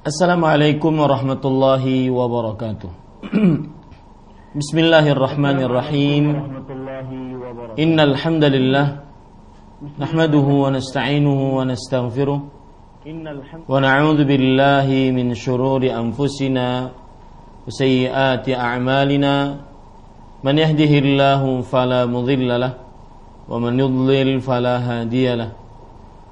Assalamualaikum warahmatullahi wabarakatuh. Bismillahirrahmanirrahim. Innal hamdalillah nahmaduhu wa nasta'inuhu wa nastaghfiruh wa na'udzu billahi min shururi anfusina wa sayyiati a'malina man yahdihillahu fala mudilla lahu wa man yudlil fala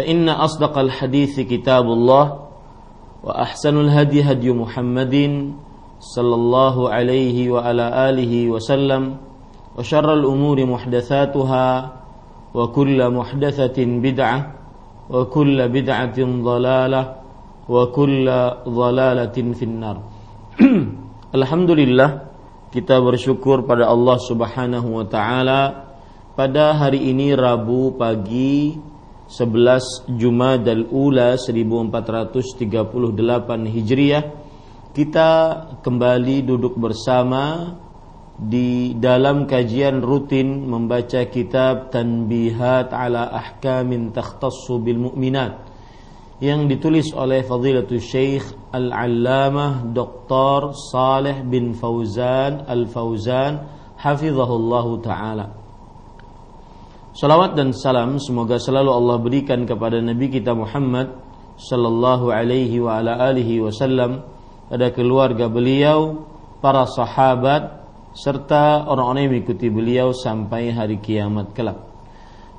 فإن أصدق الحديث كتاب الله وأحسن الهدي هدي محمد صلى الله عليه وعلى آله وسلم وشر الأمور محدثاتها وكل محدثة بدعة وكل بدعة ضلالة وكل ضلالة في النار. الحمد لله kita bersyukur pada Allah Subhanahu wa taala. Pada hari ini Rabu pagi 11 Jumadal Ula 1438 Hijriah kita kembali duduk bersama di dalam kajian rutin membaca kitab Tanbihat ala Ahkamin Takhtassu bil Mu'minat yang ditulis oleh Fadilatul Syekh Al-Allamah Dr. Saleh bin Fauzan Al-Fauzan hafizahullahu taala Salawat dan salam semoga selalu Allah berikan kepada Nabi kita Muhammad sallallahu alaihi wa ala alihi wasallam pada keluarga beliau, para sahabat serta orang-orang yang mengikuti beliau sampai hari kiamat kelak.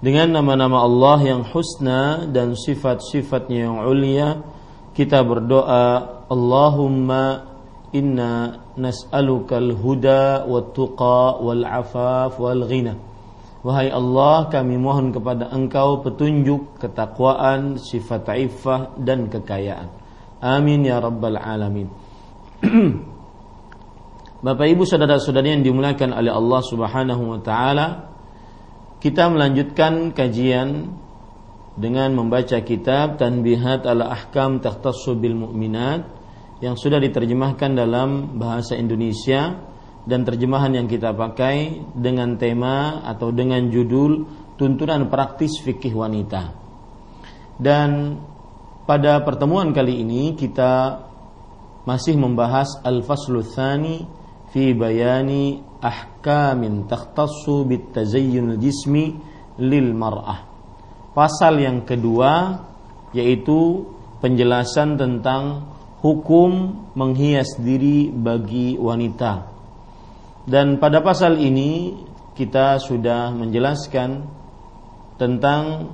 Dengan nama-nama Allah yang husna dan sifat-sifatnya yang ulia, kita berdoa, Allahumma inna nas'alukal huda wat tuqa wal afaf wal ghina. Wahai Allah kami mohon kepada engkau petunjuk, ketakwaan, sifat iffah dan kekayaan. Amin ya rabbal alamin. Bapak Ibu saudara-saudari yang dimuliakan oleh Allah Subhanahu wa taala, kita melanjutkan kajian dengan membaca kitab Tanbihat ala Ahkam Takhtassu bil Mu'minat yang sudah diterjemahkan dalam bahasa Indonesia dan terjemahan yang kita pakai dengan tema atau dengan judul tuntunan praktis fikih wanita. Dan pada pertemuan kali ini kita masih membahas al-faslu tsani fi bayani ahkamin takhtassu bit tazayyun jismi lil mar'ah. Pasal yang kedua yaitu penjelasan tentang hukum menghias diri bagi wanita dan pada pasal ini kita sudah menjelaskan tentang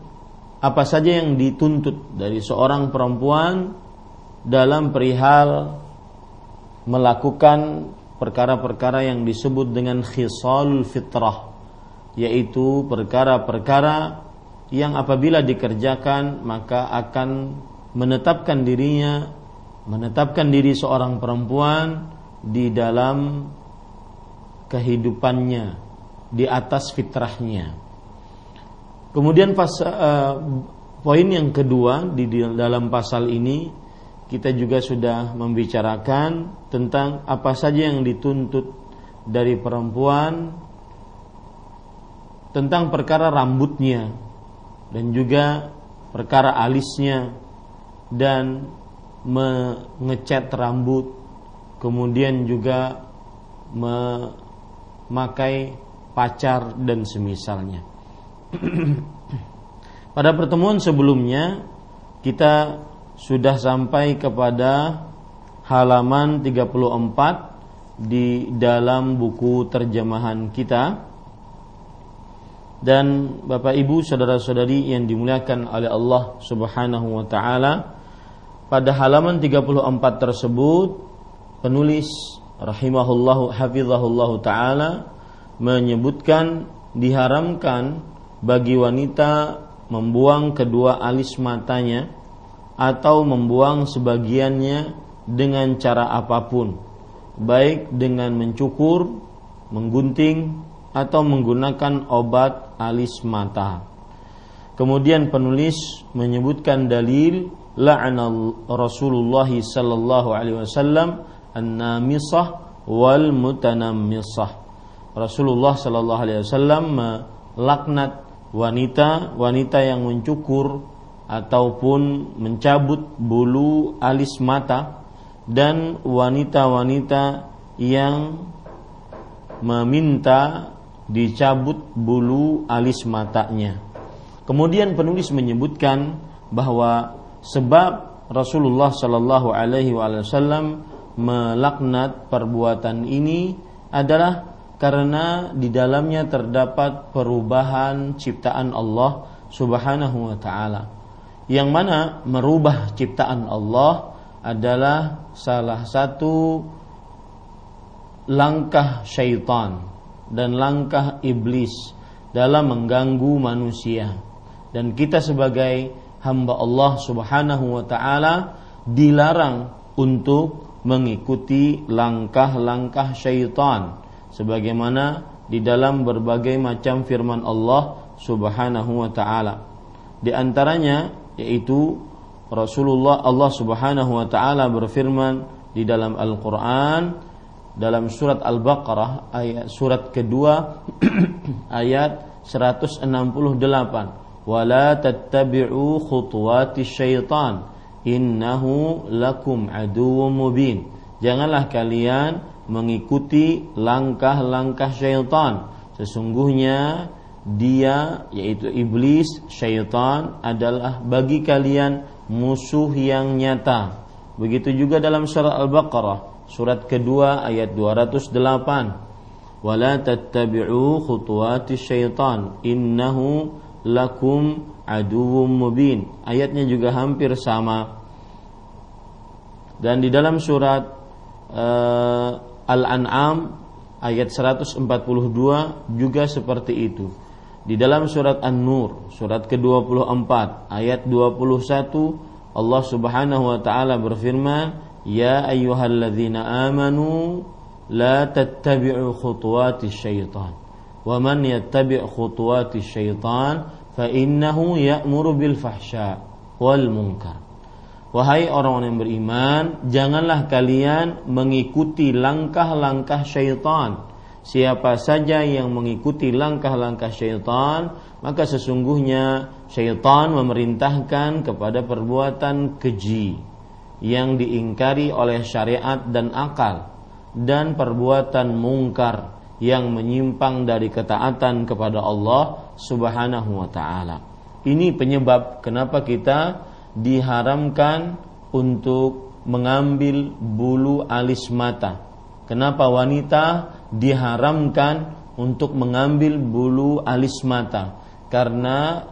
apa saja yang dituntut dari seorang perempuan dalam perihal melakukan perkara-perkara yang disebut dengan khisal fitrah yaitu perkara-perkara yang apabila dikerjakan maka akan menetapkan dirinya menetapkan diri seorang perempuan di dalam kehidupannya di atas fitrahnya. Kemudian pas, uh, poin yang kedua di, dalam pasal ini kita juga sudah membicarakan tentang apa saja yang dituntut dari perempuan tentang perkara rambutnya dan juga perkara alisnya dan mengecat rambut kemudian juga me makai pacar dan semisalnya. Pada pertemuan sebelumnya kita sudah sampai kepada halaman 34 di dalam buku terjemahan kita dan Bapak Ibu saudara-saudari yang dimuliakan oleh Allah Subhanahu wa taala pada halaman 34 tersebut penulis rahimahullahu hafizahullahu taala menyebutkan diharamkan bagi wanita membuang kedua alis matanya atau membuang sebagiannya dengan cara apa pun baik dengan mencukur, menggunting atau menggunakan obat alis mata. Kemudian penulis menyebutkan dalil la'ana Rasulullah sallallahu alaihi wasallam an-namisah wal. Rasulullah sallallahu alaihi wasallam melaknat wanita wanita yang mencukur ataupun mencabut bulu alis mata dan wanita-wanita yang meminta dicabut bulu alis matanya. Kemudian penulis menyebutkan bahwa sebab Rasulullah Shallallahu Alaihi Wasallam melaknat perbuatan ini adalah karena di dalamnya terdapat perubahan ciptaan Allah Subhanahu wa taala. Yang mana merubah ciptaan Allah adalah salah satu langkah syaitan dan langkah iblis dalam mengganggu manusia dan kita sebagai hamba Allah Subhanahu wa taala dilarang untuk mengikuti langkah-langkah syaitan sebagaimana di dalam berbagai macam firman Allah Subhanahu wa taala. Di antaranya yaitu Rasulullah Allah Subhanahu wa taala berfirman di dalam Al-Qur'an dalam surat Al-Baqarah ayat surat kedua ayat 168 wala tattabi'u khutuwati syaitan innahu lakum aduwwum mubin. Janganlah kalian mengikuti langkah-langkah syaitan. Sesungguhnya dia yaitu iblis syaitan adalah bagi kalian musuh yang nyata. Begitu juga dalam surah Al-Baqarah surat kedua ayat 208 wala tattabi'u khutuwati syaitan. Innahu lakum aduwwum mubin. Ayatnya juga hampir sama. Dan di dalam surat uh, Al-An'am ayat 142 juga seperti itu. Di dalam surat An-Nur, surat ke-24 ayat 21 Allah Subhanahu wa taala berfirman, "Ya ayyuhalladzina amanu la tattabi'u khutuwatisy syaitan." Wa man yattabi' khutuwatisy syaitan fa innahu ya'muru bil Wahai orang-orang yang beriman, janganlah kalian mengikuti langkah-langkah syaitan. Siapa saja yang mengikuti langkah-langkah syaitan, maka sesungguhnya syaitan memerintahkan kepada perbuatan keji yang diingkari oleh syariat dan akal dan perbuatan mungkar yang menyimpang dari ketaatan kepada Allah Subhanahu wa taala. Ini penyebab kenapa kita diharamkan untuk mengambil bulu alis mata. Kenapa wanita diharamkan untuk mengambil bulu alis mata? Karena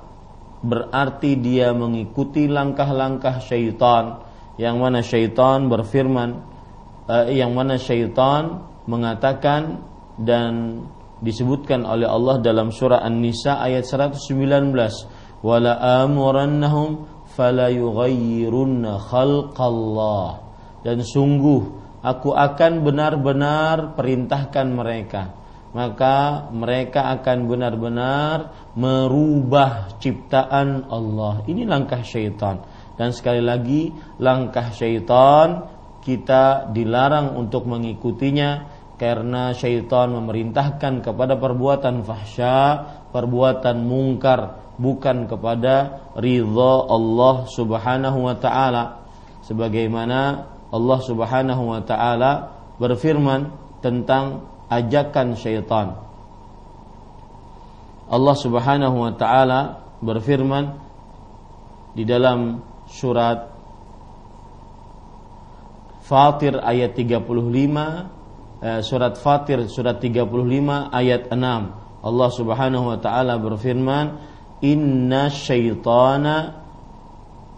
berarti dia mengikuti langkah-langkah syaitan yang mana syaitan berfirman uh, yang mana syaitan mengatakan dan disebutkan oleh Allah dalam surah An-Nisa ayat 119 wala amurannahum fala yughayyirunna khalqallah. Dan sungguh aku akan benar-benar perintahkan mereka. Maka mereka akan benar-benar merubah ciptaan Allah. Ini langkah syaitan. Dan sekali lagi langkah syaitan kita dilarang untuk mengikutinya karena syaitan memerintahkan kepada perbuatan fahsya, perbuatan mungkar bukan kepada ridha Allah Subhanahu wa taala. Sebagaimana Allah Subhanahu wa taala berfirman tentang ajakan syaitan. Allah Subhanahu wa taala berfirman di dalam surat Fatir ayat 35 eh, surat Fatir surat 35 ayat 6 Allah Subhanahu wa taala berfirman inna syaitana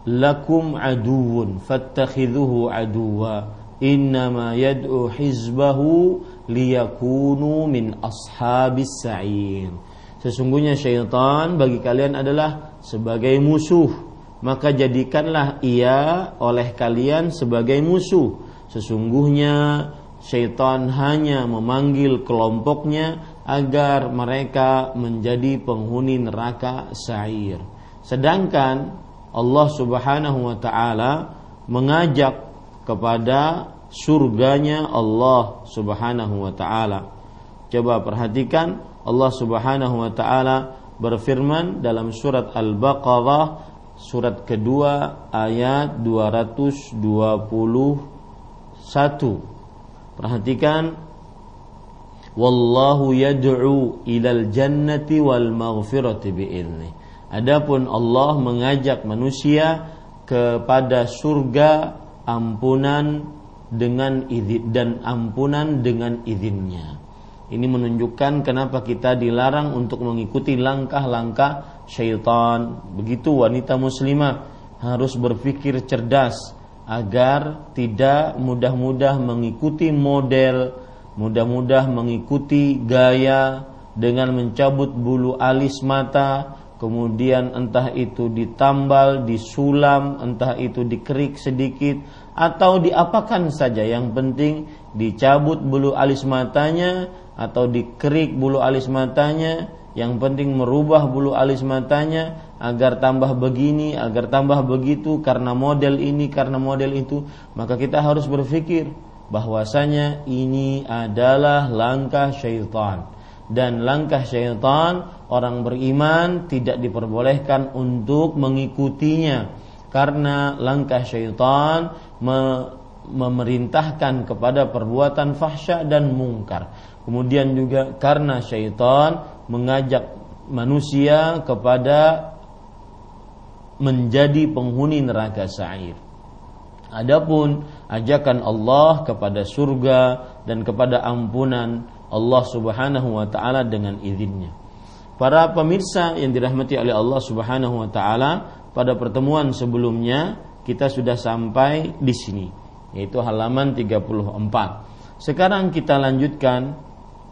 lakum aduun fattakhidhuhu aduwa innama yad'u hizbahu liyakunu min ashabis sa'ir. Sesungguhnya syaitan bagi kalian adalah sebagai musuh. Maka jadikanlah ia oleh kalian sebagai musuh. Sesungguhnya syaitan hanya memanggil kelompoknya agar mereka menjadi penghuni neraka sa'ir. Sedangkan Allah Subhanahu wa taala mengajak kepada surganya Allah Subhanahu wa taala. Coba perhatikan Allah Subhanahu wa taala berfirman dalam surat Al-Baqarah surat kedua ayat 221. Perhatikan Wallahu yad'u ilal jannati wal maghfirati bi'ilni. Adapun Allah mengajak manusia kepada surga ampunan dengan izin dan ampunan dengan izinnya. Ini menunjukkan kenapa kita dilarang untuk mengikuti langkah-langkah syaitan. Begitu wanita muslimah harus berpikir cerdas agar tidak mudah-mudah mengikuti model, mudah-mudah mengikuti gaya dengan mencabut bulu alis mata, kemudian entah itu ditambal, disulam, entah itu dikerik sedikit atau diapakan saja. Yang penting dicabut bulu alis matanya atau dikerik bulu alis matanya. Yang penting merubah bulu alis matanya agar tambah begini, agar tambah begitu karena model ini, karena model itu, maka kita harus berpikir bahwasanya ini adalah langkah syaitan dan langkah syaitan orang beriman tidak diperbolehkan untuk mengikutinya karena langkah syaitan me memerintahkan kepada perbuatan fahsya dan mungkar. Kemudian juga karena syaitan mengajak manusia kepada menjadi penghuni neraka sa'ir. Adapun ajakan Allah kepada surga dan kepada ampunan Allah Subhanahu wa taala dengan izinnya. Para pemirsa yang dirahmati oleh Allah Subhanahu wa taala, pada pertemuan sebelumnya kita sudah sampai di sini, yaitu halaman 34. Sekarang kita lanjutkan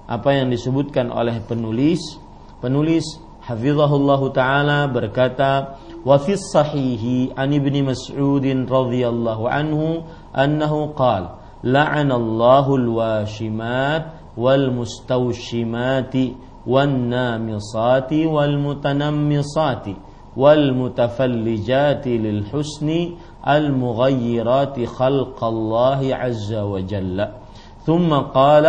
apa yang disebutkan oleh penulis penulis hafizahullah taala berkata وفي الصحيح عن ابن مسعود رضي الله عنه أنه قال لعن الله الواشمات والمستوشمات والنامصات والمتنمصات والمتفلجات للحسن المغيرات خلق الله عز وجل. ثم قال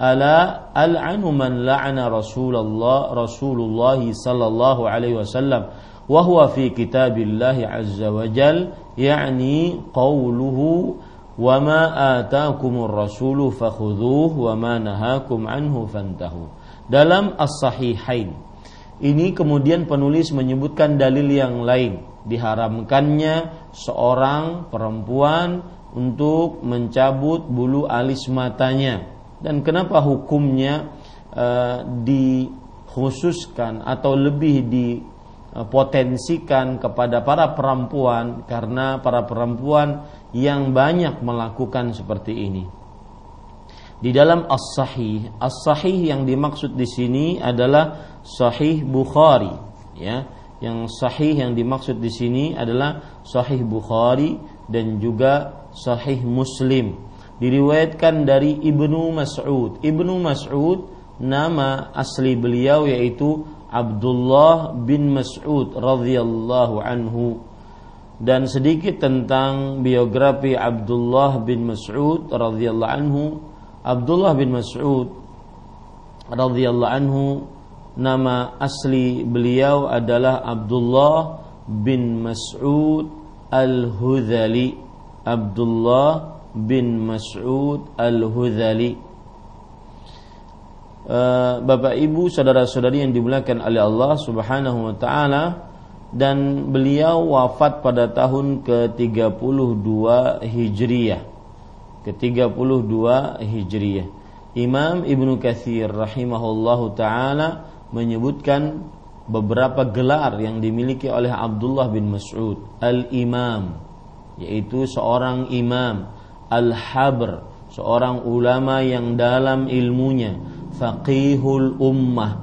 ألا ألعن من لعن رسول الله رسول الله صلى الله عليه وسلم؟ وهو في كتاب الله عز wa jal قوله وما آتاكم الرسول فخذوه rasulu نهاكم عنه فانتهوا nahakum anhu dalam as-sahihain ini kemudian penulis menyebutkan dalil yang lain. Diharamkannya seorang perempuan untuk mencabut bulu alis matanya. Dan kenapa hukumnya e, dikhususkan atau lebih di dipotensikan kepada para perempuan karena para perempuan yang banyak melakukan seperti ini. Di dalam as-sahih, as-sahih yang dimaksud di sini adalah sahih Bukhari, ya. Yang sahih yang dimaksud di sini adalah sahih Bukhari dan juga sahih Muslim diriwayatkan dari Ibnu Mas'ud. Ibnu Mas'ud nama asli beliau yaitu Abdullah bin Mas'ud radhiyallahu anhu. Dan sedikit tentang biografi Abdullah bin Mas'ud radhiyallahu anhu. Abdullah bin Mas'ud radhiyallahu anhu nama asli beliau adalah Abdullah bin Mas'ud Al-Hudhali. Abdullah bin Mas'ud Al-Hudhali Bapak Ibu saudara-saudari yang dimuliakan oleh Allah Subhanahu wa taala dan beliau wafat pada tahun ke-32 Hijriyah. Ke-32 Hijriyah. Imam Ibnu Katsir rahimahullahu taala menyebutkan beberapa gelar yang dimiliki oleh Abdullah bin Mas'ud, Al-Imam, yaitu seorang imam, Al-Habr, seorang ulama yang dalam ilmunya, faqihul ummah,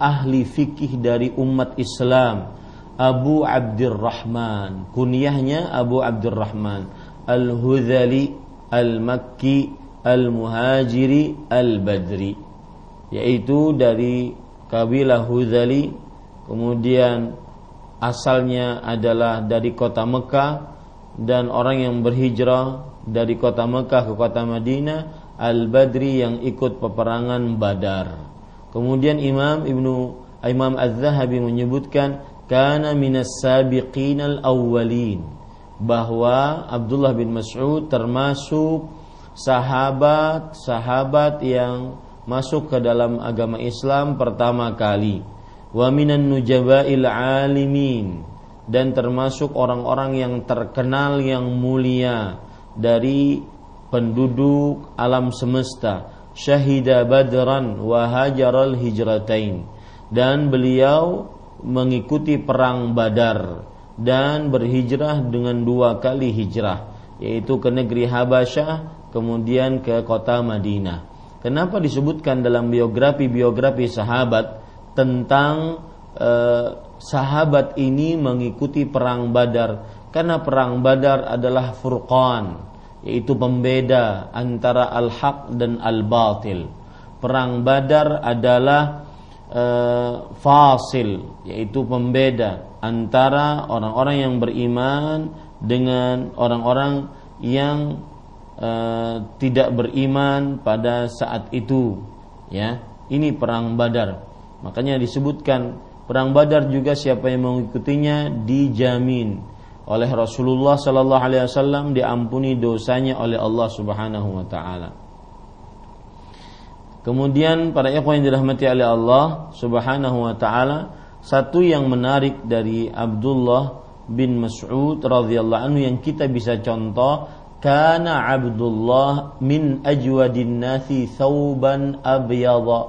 ahli fikih dari umat Islam, Abu Abdurrahman, kunyahnya Abu Abdurrahman, Al-Hudhali, Al-Makki, Al-Muhajiri, Al-Badri, yaitu dari kabilah Hudhali. Kemudian asalnya adalah dari kota Mekah. Dan orang yang berhijrah dari kota Mekah ke kota Madinah Al-Badri yang ikut peperangan Badar. Kemudian Imam Ibnu Imam Az-Zahabi menyebutkan kana minas sabiqin al-awwalin bahwa Abdullah bin Mas'ud termasuk sahabat-sahabat yang masuk ke dalam agama Islam pertama kali wa minan nujaba'il alimin dan termasuk orang-orang yang terkenal yang mulia dari penduduk alam semesta syahida badran wa hajaral hijratain. Dan beliau mengikuti perang badar dan berhijrah dengan dua kali hijrah yaitu ke negeri Habasyah kemudian ke kota Madinah. Kenapa disebutkan dalam biografi-biografi sahabat tentang eh, sahabat ini mengikuti perang Badar? Karena perang Badar adalah furqan, yaitu pembeda antara al-haq dan al-batil. Perang Badar adalah eh, fasil, yaitu pembeda antara orang-orang yang beriman dengan orang-orang yang Eh, tidak beriman pada saat itu ya. Ini perang Badar. Makanya disebutkan perang Badar juga siapa yang mengikutinya? Dijamin oleh Rasulullah Sallallahu Alaihi Wasallam diampuni dosanya oleh Allah Subhanahu Wa Taala. Kemudian para ikhwan yang dirahmati oleh Allah Subhanahu Wa Taala satu yang menarik dari Abdullah bin Mas'ud radhiyallahu anhu yang kita bisa contoh kana Abdullah min ajwadin nasi thawban abyadha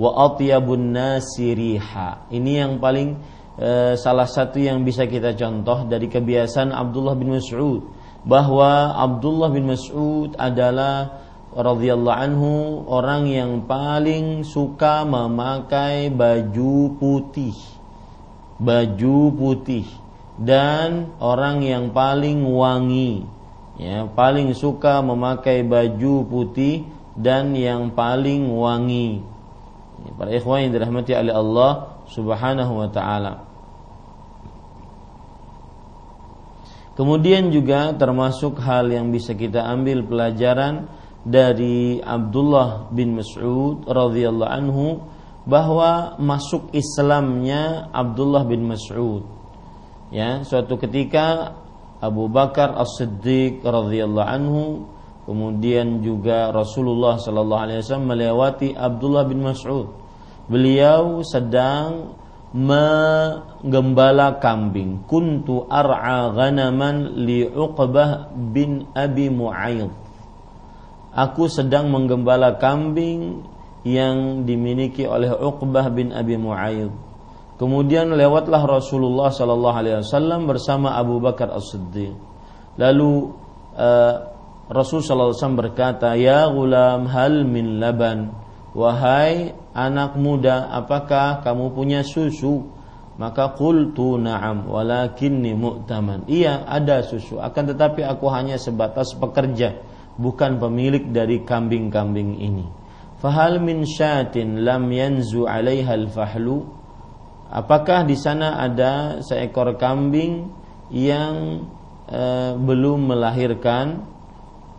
wa atyabun nasi riha. Ini yang paling e, salah satu yang bisa kita contoh dari kebiasaan Abdullah bin Mas'ud bahwa Abdullah bin Mas'ud adalah radhiyallahu anhu orang yang paling suka memakai baju putih. Baju putih. Dan orang yang paling wangi. Ya paling suka memakai baju putih dan yang paling wangi. Para ikhwan yang dirahmati oleh Allah Subhanahu wa taala. Kemudian juga termasuk hal yang bisa kita ambil pelajaran dari Abdullah bin Mas'ud radhiyallahu anhu bahwa masuk Islamnya Abdullah bin Mas'ud. Ya suatu ketika Abu Bakar As-Siddiq radhiyallahu anhu kemudian juga Rasulullah sallallahu alaihi wasallam melewati Abdullah bin Mas'ud beliau sedang menggembala kambing kuntu ar'a ghanaman li Uqbah bin Abi Mu'ayyid aku sedang menggembala kambing yang dimiliki oleh Uqbah bin Abi Mu'ayyid Kemudian lewatlah Rasulullah Sallallahu Alaihi Wasallam bersama Abu Bakar As Siddiq. Lalu uh, Rasul Sallallahu Alaihi Wasallam berkata, Ya gulam hal min laban. Wahai anak muda, apakah kamu punya susu? Maka qultu na'am walakinni mu'taman. Iya, ada susu. Akan tetapi aku hanya sebatas pekerja, bukan pemilik dari kambing-kambing ini. Fahal min syatin lam yanzu 'alaiha al-fahlu? apakah di sana ada seekor kambing yang e, belum melahirkan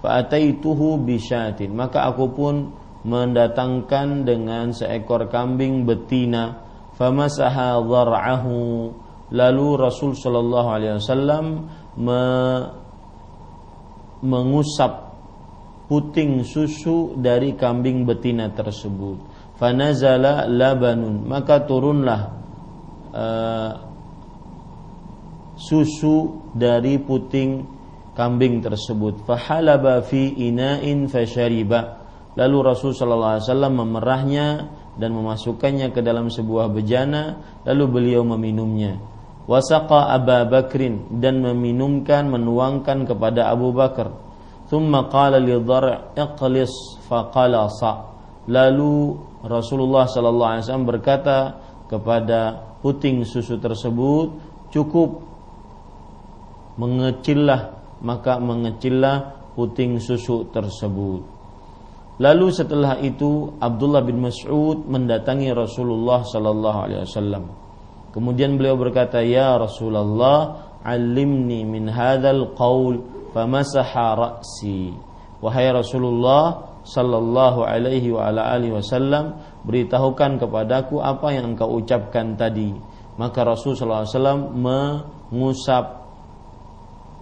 fa'ataituhu bisyatin maka aku pun mendatangkan dengan seekor kambing betina famasaha dhar'ahu lalu Rasul sallallahu alaihi wasallam me, mengusap puting susu dari kambing betina tersebut fanazala labanun maka turunlah uh, susu dari puting kambing tersebut. Fahalaba fi ina'in fashariba. Lalu Rasul sallallahu alaihi wasallam memerahnya dan memasukkannya ke dalam sebuah bejana lalu beliau meminumnya. Wasaqa Abu Bakrin dan meminumkan menuangkan kepada Abu Bakar. Thumma qala li dhar' iqlis faqalasa. Lalu Rasulullah sallallahu alaihi wasallam berkata kepada puting susu tersebut cukup mengecillah maka mengecillah puting susu tersebut. Lalu setelah itu Abdullah bin Mas'ud mendatangi Rasulullah sallallahu alaihi wasallam. Kemudian beliau berkata, "Ya Rasulullah, alimni min hadzal qaul." Famasaha ra'si. Wahai Rasulullah sallallahu alaihi wa ala alihi wasallam, beritahukan kepadaku apa yang engkau ucapkan tadi. Maka Rasul sallallahu alaihi wasallam mengusap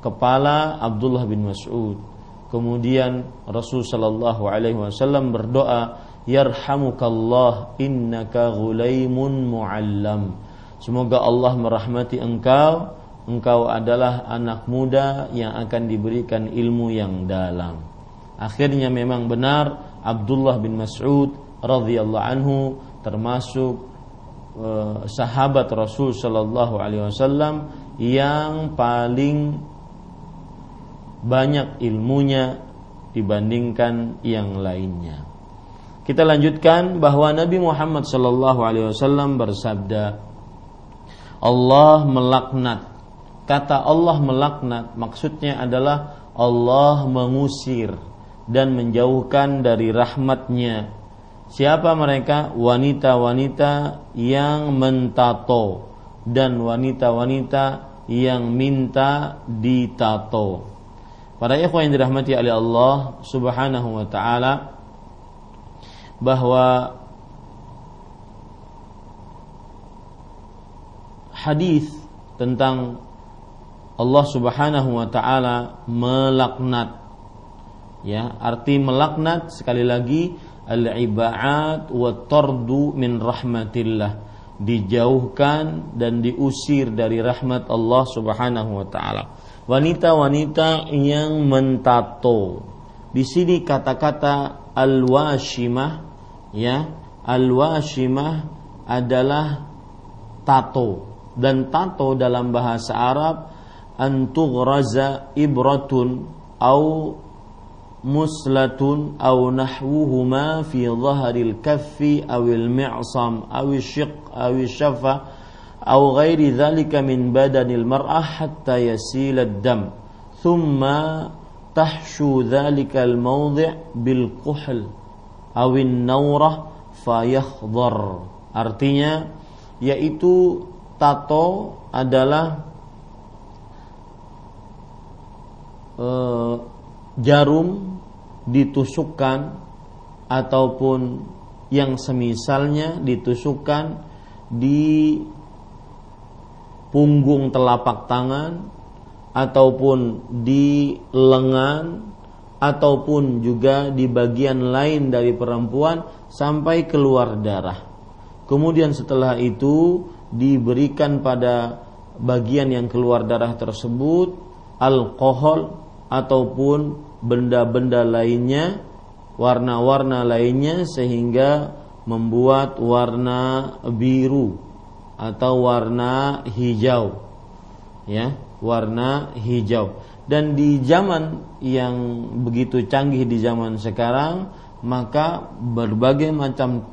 kepala Abdullah bin Mas'ud. Kemudian Rasul sallallahu alaihi wasallam berdoa, "Yarhamukallah innaka ghulaimun muallam." Semoga Allah merahmati engkau, engkau adalah anak muda yang akan diberikan ilmu yang dalam. Akhirnya memang benar Abdullah bin Mas'ud radhiyallahu anhu termasuk uh, sahabat Rasul sallallahu alaihi wasallam yang paling banyak ilmunya dibandingkan yang lainnya. Kita lanjutkan bahwa Nabi Muhammad wasallam bersabda, Allah melaknat. Kata Allah melaknat maksudnya adalah Allah mengusir dan menjauhkan dari rahmatnya. Siapa mereka? Wanita-wanita yang mentato dan wanita-wanita yang minta ditato. Para ikhwan yang dirahmati oleh Allah Subhanahu wa taala bahwa hadis tentang Allah Subhanahu wa taala melaknat. Ya arti melaknat sekali lagi al-ibaat wa tardu min rahmatillah. Dijauhkan dan diusir dari rahmat Allah Subhanahu wa taala wanita-wanita yang mentato. Di sini kata-kata al-washimah ya, al-washimah adalah tato dan tato dalam bahasa Arab antughraza ibratun au muslatun au nahwuhuma fi dhahril kaffi awil mi'sam awil syiq awil syafa أو غير ذلك من بدن المرأة حتى يسيل الدم ثم تحشو ذلك الموضع بالقحل أو النورة فيخضر artinya yaitu tato adalah e, jarum ditusukkan ataupun yang semisalnya ditusukkan di punggung telapak tangan ataupun di lengan ataupun juga di bagian lain dari perempuan sampai keluar darah. Kemudian setelah itu diberikan pada bagian yang keluar darah tersebut alkohol ataupun benda-benda lainnya, warna-warna lainnya sehingga membuat warna biru atau warna hijau. Ya warna hijau. Dan di zaman yang begitu canggih di zaman sekarang maka berbagai macam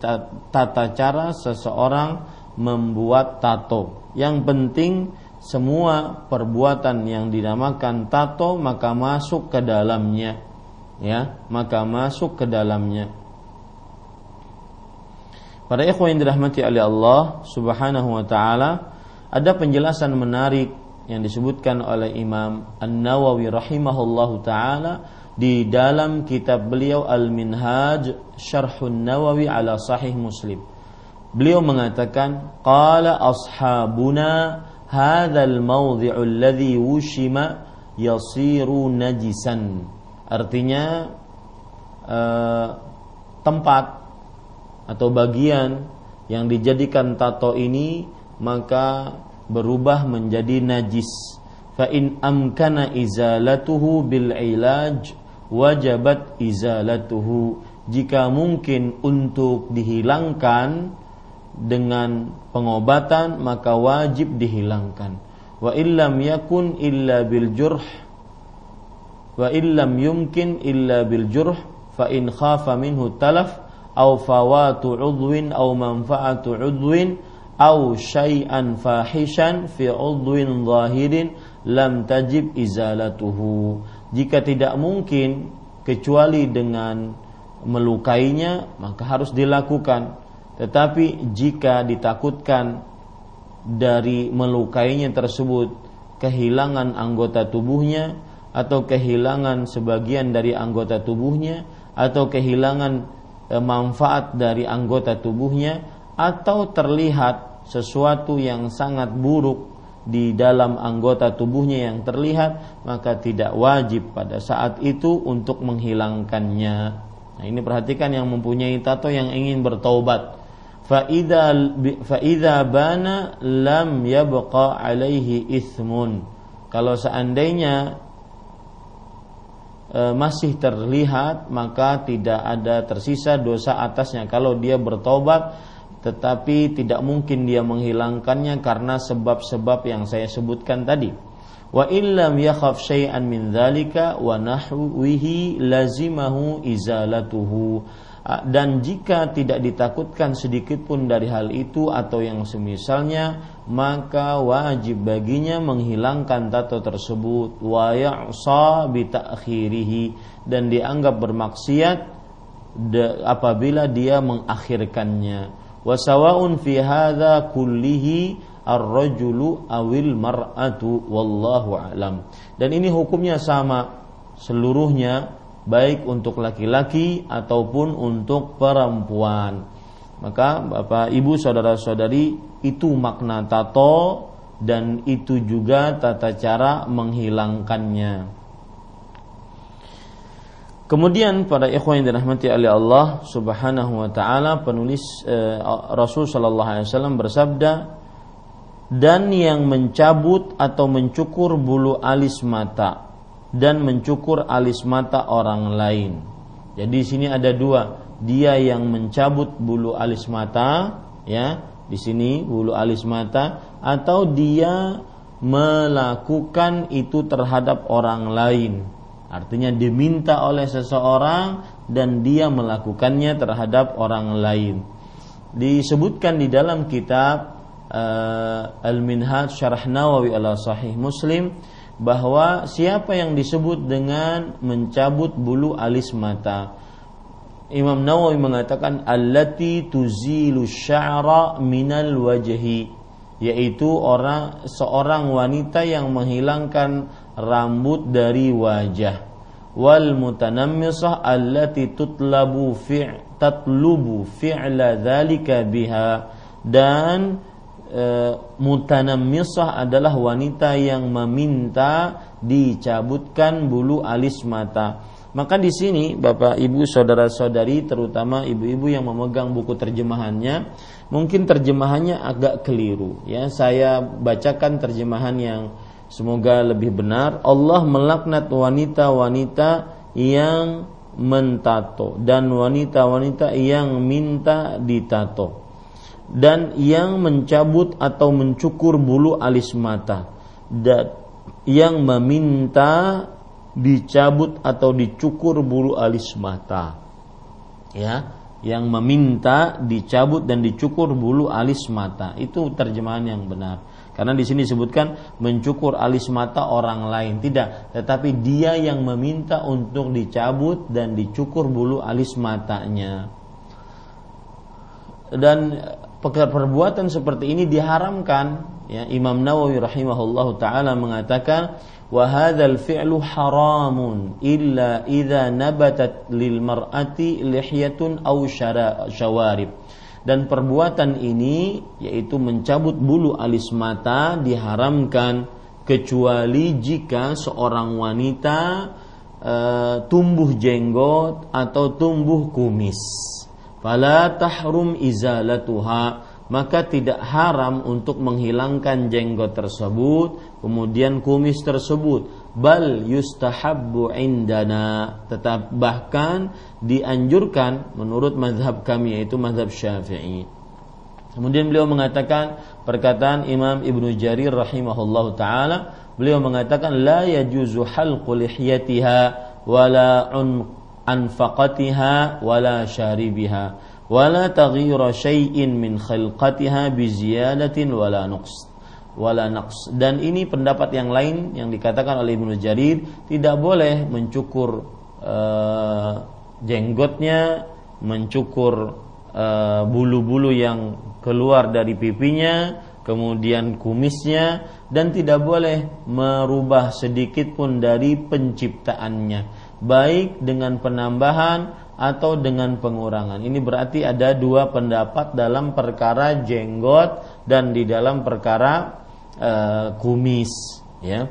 tata cara seseorang membuat tato. Yang penting semua perbuatan yang dinamakan tato maka masuk ke dalamnya. Ya maka masuk ke dalamnya Para ikhwan yang dirahmati oleh Allah Subhanahu wa taala, ada penjelasan menarik yang disebutkan oleh Imam An-Nawawi rahimahullahu taala di dalam kitab beliau Al-Minhaj Syarhun Nawawi ala Sahih Muslim. Beliau mengatakan, "Qala ashabuna hadzal mawdhi'u alladhi wushima yasiru najisan." Artinya uh, tempat atau bagian yang dijadikan tato ini maka berubah menjadi najis. fa in amkana izalatuhu bil ilaj wajabat izalatuhu. Jika mungkin untuk dihilangkan dengan pengobatan maka wajib dihilangkan. Wa illam yakun illa bil jurh. Wa illam yumkin illa bil jurh fa in khafa minhu talaf aw fawatu udwin aw manfaatu udwin aw syai'an fahishan fi udwin zahirin lam tajib izalatuhu. Jika tidak mungkin kecuali dengan melukainya maka harus dilakukan. Tetapi jika ditakutkan dari melukainya tersebut kehilangan anggota tubuhnya atau kehilangan sebagian dari anggota tubuhnya atau kehilangan manfaat dari anggota tubuhnya atau terlihat sesuatu yang sangat buruk di dalam anggota tubuhnya yang terlihat maka tidak wajib pada saat itu untuk menghilangkannya. Nah, ini perhatikan yang mempunyai tato yang ingin bertaubat. Faida bana lam yabqa alaihi ismun. Kalau seandainya e, masih terlihat maka tidak ada tersisa dosa atasnya. Kalau dia bertobat tetapi tidak mungkin dia menghilangkannya karena sebab-sebab yang saya sebutkan tadi. Wa illam yakhaf syai'an min dzalika wa nahwihi lazimahu izalatuhu dan jika tidak ditakutkan sedikit pun dari hal itu atau yang semisalnya maka wajib baginya menghilangkan tato tersebut. Wa ya'sa bi dan dianggap bermaksiat apabila dia mengakhirkannya. Wa sawaun fi hadza kullihi ar-rajulu awil mar'atu wallahu alam. Dan ini hukumnya sama seluruhnya baik untuk laki-laki ataupun untuk perempuan. Maka Bapak Ibu saudara-saudari itu makna tato dan itu juga tata cara menghilangkannya. Kemudian pada ikhwan yang dirahmati oleh Allah Subhanahu wa taala penulis eh, Rasul sallallahu alaihi wasallam bersabda dan yang mencabut atau mencukur bulu alis mata dan mencukur alis mata orang lain. Jadi di sini ada dua, dia yang mencabut bulu alis mata, ya, di sini bulu alis mata, atau dia melakukan itu terhadap orang lain. Artinya diminta oleh seseorang dan dia melakukannya terhadap orang lain. Disebutkan di dalam kitab uh, Al-Minhaj Syarah Nawawi ala Sahih Muslim bahwa siapa yang disebut dengan mencabut bulu alis mata. Imam Nawawi mengatakan allati tuzilu sya'ra minal wajhi yaitu orang seorang wanita yang menghilangkan rambut dari wajah. Wal mutanammisah allati tutlabu fi' tatlubu fi'la dzalika biha dan e, mutanammisah adalah wanita yang meminta dicabutkan bulu alis mata. Maka di sini Bapak Ibu saudara-saudari terutama ibu-ibu yang memegang buku terjemahannya mungkin terjemahannya agak keliru ya. Saya bacakan terjemahan yang semoga lebih benar. Allah melaknat wanita-wanita yang mentato dan wanita-wanita yang minta ditato dan yang mencabut atau mencukur bulu alis mata dan yang meminta dicabut atau dicukur bulu alis mata. Ya yang meminta dicabut dan dicukur bulu alis mata. Itu terjemahan yang benar. Karena di sini disebutkan mencukur alis mata orang lain. Tidak tetapi dia yang meminta untuk dicabut dan dicukur bulu alis matanya. Dan perbuatan seperti ini diharamkan. Ya Imam Nawawi rahimahullah taala mengatakan wa hadzal fi'lu haramun illa idza nabatat lil mar'ati lihyatun aw syawarib. Dan perbuatan ini yaitu mencabut bulu alis mata diharamkan kecuali jika seorang wanita e, tumbuh jenggot atau tumbuh kumis fala tahrum izalatuha. Maka tidak haram untuk menghilangkan jenggot tersebut kemudian kumis tersebut. Bal yustahabbu indana. Tetap bahkan dianjurkan menurut mazhab kami yaitu mazhab Syafi'i. Kemudian beliau mengatakan perkataan Imam Ibnu Jarir rahimahullah taala. Beliau mengatakan la yajuzu halqu lihyatiha wala anfaqatiha syaribiha wala taghyira syai'in min khalqatiha bi ziyadatin wala nuqs wala naqs. Dan ini pendapat yang lain yang dikatakan oleh Ibnu Jarir tidak boleh mencukur uh, jenggotnya mencukur uh, bulu-bulu yang keluar dari pipinya kemudian kumisnya dan tidak boleh merubah sedikit pun dari penciptaannya baik dengan penambahan atau dengan pengurangan. Ini berarti ada dua pendapat dalam perkara jenggot dan di dalam perkara uh, kumis, ya.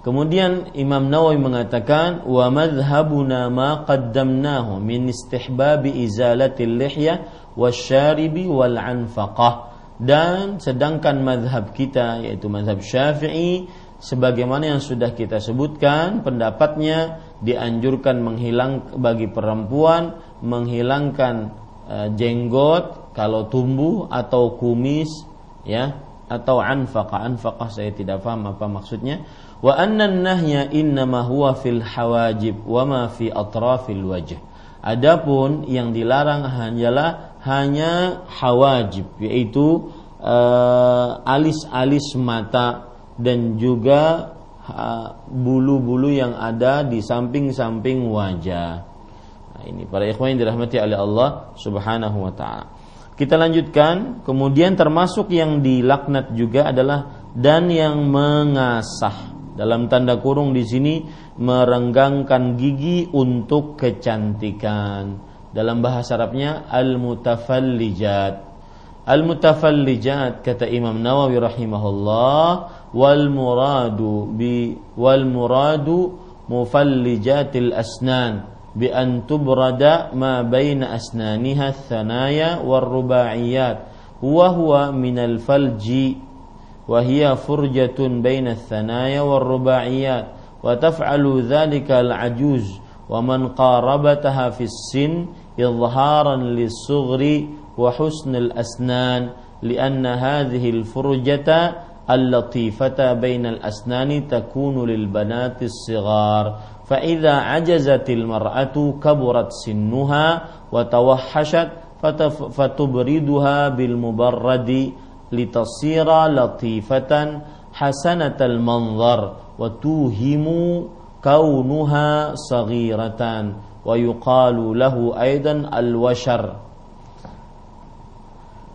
Kemudian Imam Nawawi mengatakan wa madhhabuna ma qaddamnahu min istihbabi izalatil lihya wasyaribi wal anfaqah dan sedangkan madhab kita yaitu madhab syafi'i sebagaimana yang sudah kita sebutkan pendapatnya dianjurkan menghilang bagi perempuan menghilangkan e, jenggot kalau tumbuh atau kumis ya atau anfaqa. Anfaqa saya tidak paham apa maksudnya. Wa anna nahya innama huwa fil hawajib wa ma fi atrafil wajh. Adapun yang dilarang hanyalah hanya hawajib yaitu alis-alis uh, mata dan juga bulu-bulu yang ada di samping-samping wajah. Nah, ini para ikhwan yang dirahmati oleh Allah Subhanahu wa taala. Kita lanjutkan, kemudian termasuk yang dilaknat juga adalah dan yang mengasah. Dalam tanda kurung di sini merenggangkan gigi untuk kecantikan. Dalam bahasa Arabnya al-mutafallijat. Al-mutafallijat kata Imam Nawawi rahimahullah والمراد ب والمراد مفلجات الأسنان بأن تبرد ما بين أسنانها الثنايا والرباعيات وهو من الفلج وهي فرجة بين الثنايا والرباعيات وتفعل ذلك العجوز ومن قاربتها في السن إظهارا للصغر وحسن الأسنان لأن هذه الفرجة اللطيفة بين الأسنان تكون للبنات الصغار. فإذا عجزت المرأة كبرت سنها وتوحشت فتبردها بالمبرد لتصير لطيفة حسنة المنظر وتوهم كونها صغيرة ويقال له أيضا الوشر.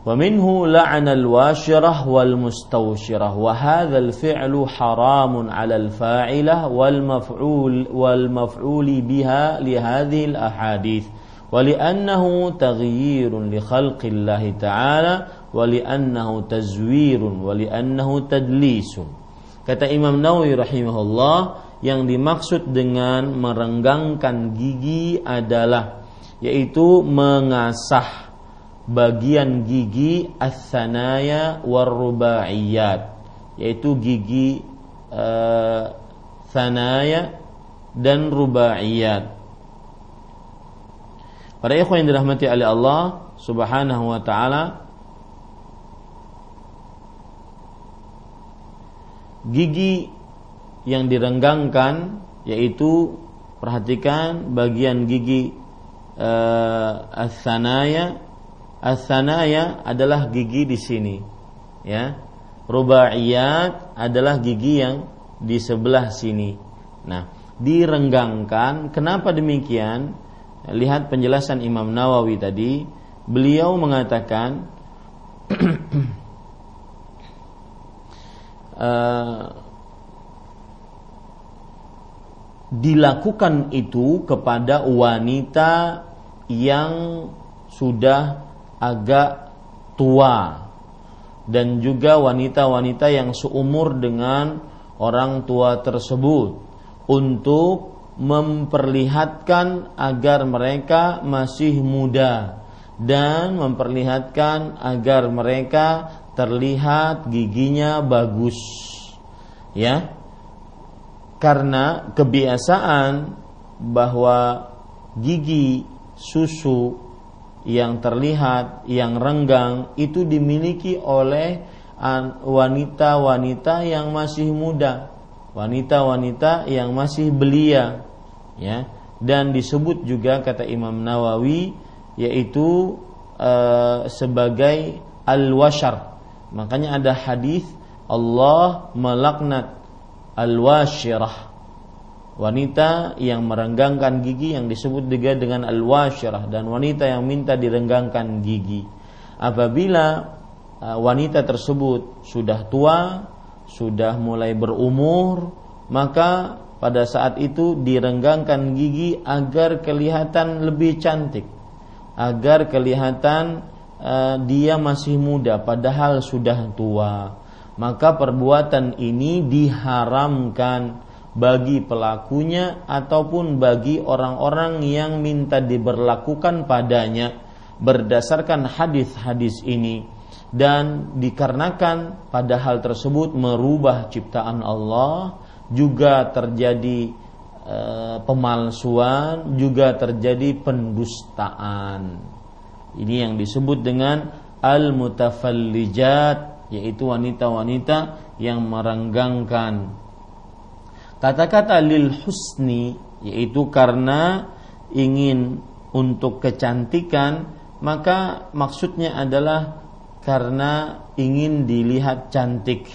ومنه لعن الواشرة والمستوشرة وهذا الفعل حرام على الفاعلة والمفعول والمفعول بها لهذه الأحاديث ولأنه تغيير لخلق الله تعالى ولأنه تزوير ولأنه تدليس kata Imam Nawawi rahimahullah yang dimaksud dengan merenggangkan gigi adalah yaitu mengasah bagian gigi as-sanaya warubaiyat yaitu gigi uh, sanaya dan rubaiyat. Para ikhwan yang dirahmati oleh Allah Subhanahu wa taala gigi yang direnggangkan yaitu perhatikan bagian gigi uh, as-sanaya As-sanaya adalah gigi di sini. Ya. Rubaiyat adalah gigi yang di sebelah sini. Nah, direnggangkan. Kenapa demikian? Lihat penjelasan Imam Nawawi tadi. Beliau mengatakan uh, dilakukan itu kepada wanita yang sudah agak tua. Dan juga wanita-wanita yang seumur dengan orang tua tersebut untuk memperlihatkan agar mereka masih muda dan memperlihatkan agar mereka terlihat giginya bagus ya. Karena kebiasaan bahwa gigi susu yang terlihat yang renggang itu dimiliki oleh wanita-wanita yang masih muda. Wanita-wanita yang masih belia ya. Dan disebut juga kata Imam Nawawi yaitu e, sebagai al-washar. Makanya ada hadis Allah melaknat al-washirah wanita yang merenggangkan gigi yang disebut juga dengan al-washirah dan wanita yang minta direnggangkan gigi apabila e, wanita tersebut sudah tua sudah mulai berumur, maka pada saat itu direnggangkan gigi agar kelihatan lebih cantik, agar kelihatan uh, dia masih muda padahal sudah tua. Maka perbuatan ini diharamkan bagi pelakunya ataupun bagi orang-orang yang minta diberlakukan padanya berdasarkan hadis-hadis ini dan dikarenakan pada hal tersebut merubah ciptaan Allah juga terjadi e, pemalsuan juga terjadi pendustaan. Ini yang disebut dengan al mutafallijat yaitu wanita-wanita yang merenggangkan kata-kata lil husni yaitu karena ingin untuk kecantikan maka maksudnya adalah karena ingin dilihat cantik.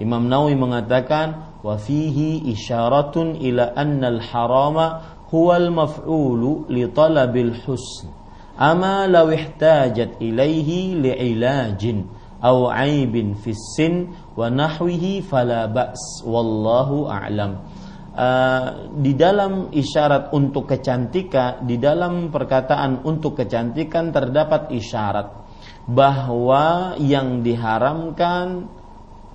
Imam Nawawi mengatakan wa fihi isyaratun ila anna al-harama huwa al-maf'ulu li talabil husn. Ama law ihtajat ilaihi li'ilajin aw aibin fi sin wa nahwihi fala ba's wallahu a'lam. Uh, di dalam isyarat untuk kecantikan, di dalam perkataan untuk kecantikan terdapat isyarat bahwa yang diharamkan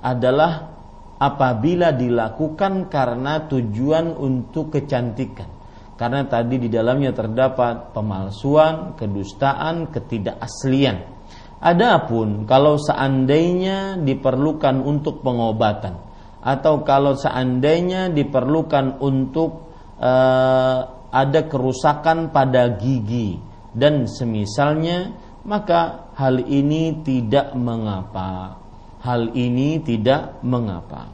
adalah apabila dilakukan karena tujuan untuk kecantikan. Karena tadi di dalamnya terdapat pemalsuan, kedustaan, ketidakaslian. Adapun kalau seandainya diperlukan untuk pengobatan atau kalau seandainya diperlukan untuk uh, ada kerusakan pada gigi dan semisalnya maka hal ini tidak mengapa. Hal ini tidak mengapa.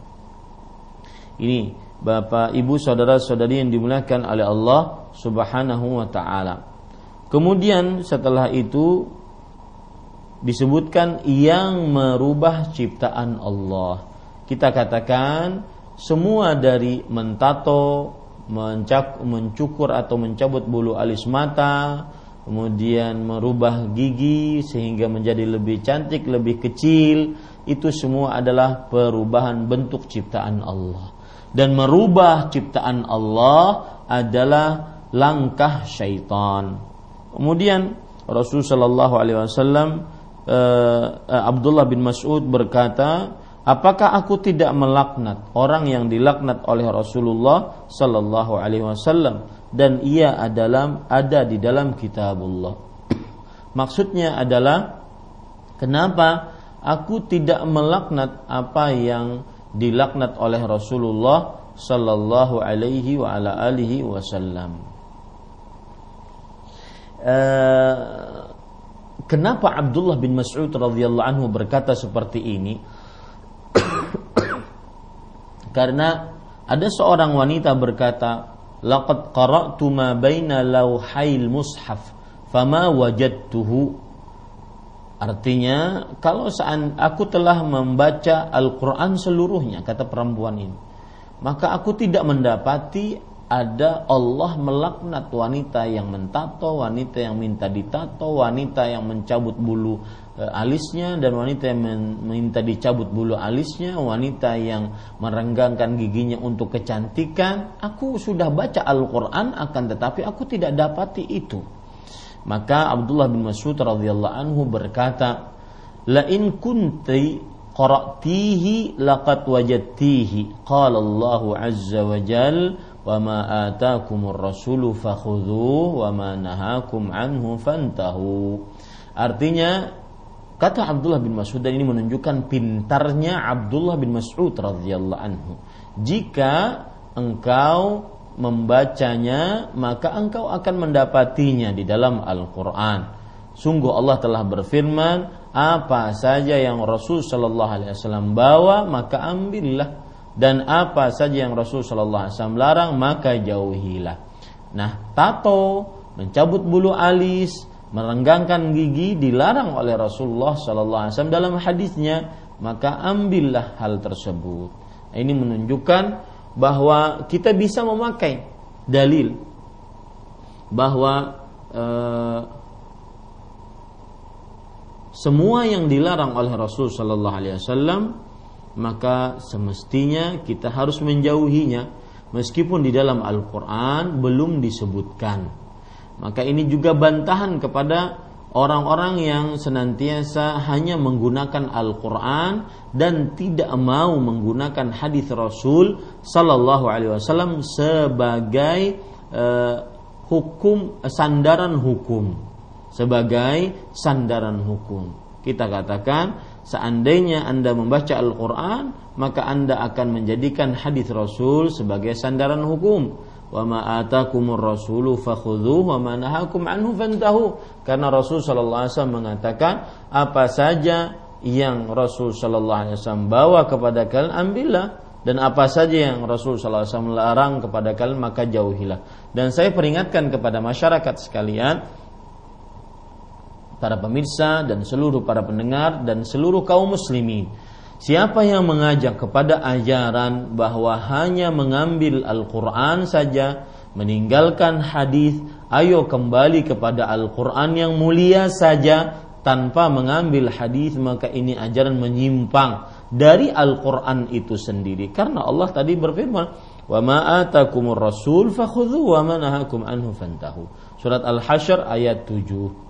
Ini Bapak, Ibu, saudara-saudari yang dimuliakan oleh Allah Subhanahu wa taala. Kemudian setelah itu disebutkan yang merubah ciptaan Allah. Kita katakan semua dari mentato, mencak, mencukur atau mencabut bulu alis mata, kemudian merubah gigi sehingga menjadi lebih cantik, lebih kecil, itu semua adalah perubahan bentuk ciptaan Allah. Dan merubah ciptaan Allah adalah langkah syaitan. Kemudian Rasulullah Shallallahu Alaihi Wasallam uh, Abdullah bin Mas'ud berkata, apakah aku tidak melaknat orang yang dilaknat oleh Rasulullah Shallallahu Alaihi Wasallam? dan ia adalah ada di dalam kitabullah. Maksudnya adalah kenapa aku tidak melaknat apa yang dilaknat oleh Rasulullah sallallahu alaihi wasallam. Uh, kenapa Abdullah bin Mas'ud radhiyallahu anhu berkata seperti ini? Karena ada seorang wanita berkata, laqad qara'tu ma baina lauhail mushaf fama wajadtuhu Artinya kalau saat aku telah membaca Al-Qur'an seluruhnya kata perempuan ini maka aku tidak mendapati ada Allah melaknat wanita yang mentato, wanita yang minta ditato, wanita yang mencabut bulu e, alisnya dan wanita yang minta dicabut bulu alisnya, wanita yang merenggangkan giginya untuk kecantikan. Aku sudah baca Al-Qur'an akan tetapi aku tidak dapati itu. Maka Abdullah bin Mas'ud radhiyallahu anhu berkata, "La in kunti qara'tihi laqad wajadtihi." Qala Allah azza wa jalla wa ma atakumur rasulu fakhudhu wa ma nahakum. Artinya kata Abdullah bin Mas'ud dan ini menunjukkan pintarnya Abdullah bin Mas'ud radhiyallahu anhu. Jika engkau membacanya maka engkau akan mendapatinya di dalam Al-Qur'an. Sungguh Allah telah berfirman, apa saja yang Rasul Shallallahu Alaihi Wasallam bawa maka ambillah dan apa saja yang Rasul Shallallahu Alaihi Wasallam larang maka jauhilah. Nah, tato, mencabut bulu alis, merenggangkan gigi dilarang oleh Rasulullah Shallallahu Alaihi Wasallam dalam hadisnya, maka ambillah hal tersebut. Ini menunjukkan bahwa kita bisa memakai dalil bahwa eh, semua yang dilarang oleh Rasul Shallallahu Alaihi Wasallam maka semestinya kita harus menjauhinya meskipun di dalam Al-Quran belum disebutkan. Maka ini juga bantahan kepada orang-orang yang senantiasa hanya menggunakan Al-Quran dan tidak mau menggunakan hadis Rasul Sallallahu Alaihi Wasallam sebagai uh, hukum sandaran hukum sebagai sandaran hukum. Kita katakan seandainya Anda membaca Al-Qur'an, maka Anda akan menjadikan hadis Rasul sebagai sandaran hukum. Wa ma atakumur rasulu fakhudhuhu wa ma nahakum anhu fantahu. Karena Rasul sallallahu alaihi wasallam mengatakan apa saja yang Rasul sallallahu alaihi wasallam bawa kepada kalian ambillah dan apa saja yang Rasul sallallahu alaihi wasallam larang kepada kalian maka jauhilah. Dan saya peringatkan kepada masyarakat sekalian para pemirsa dan seluruh para pendengar dan seluruh kaum muslimin. Siapa yang mengajak kepada ajaran bahwa hanya mengambil Al-Quran saja, meninggalkan hadis, ayo kembali kepada Al-Quran yang mulia saja tanpa mengambil hadis maka ini ajaran menyimpang dari Al-Quran itu sendiri. Karena Allah tadi berfirman, wa ma atakumur rasul fakhudhu wa ma nahakum anhu fantahu. Surat Al-Hasyr ayat 7.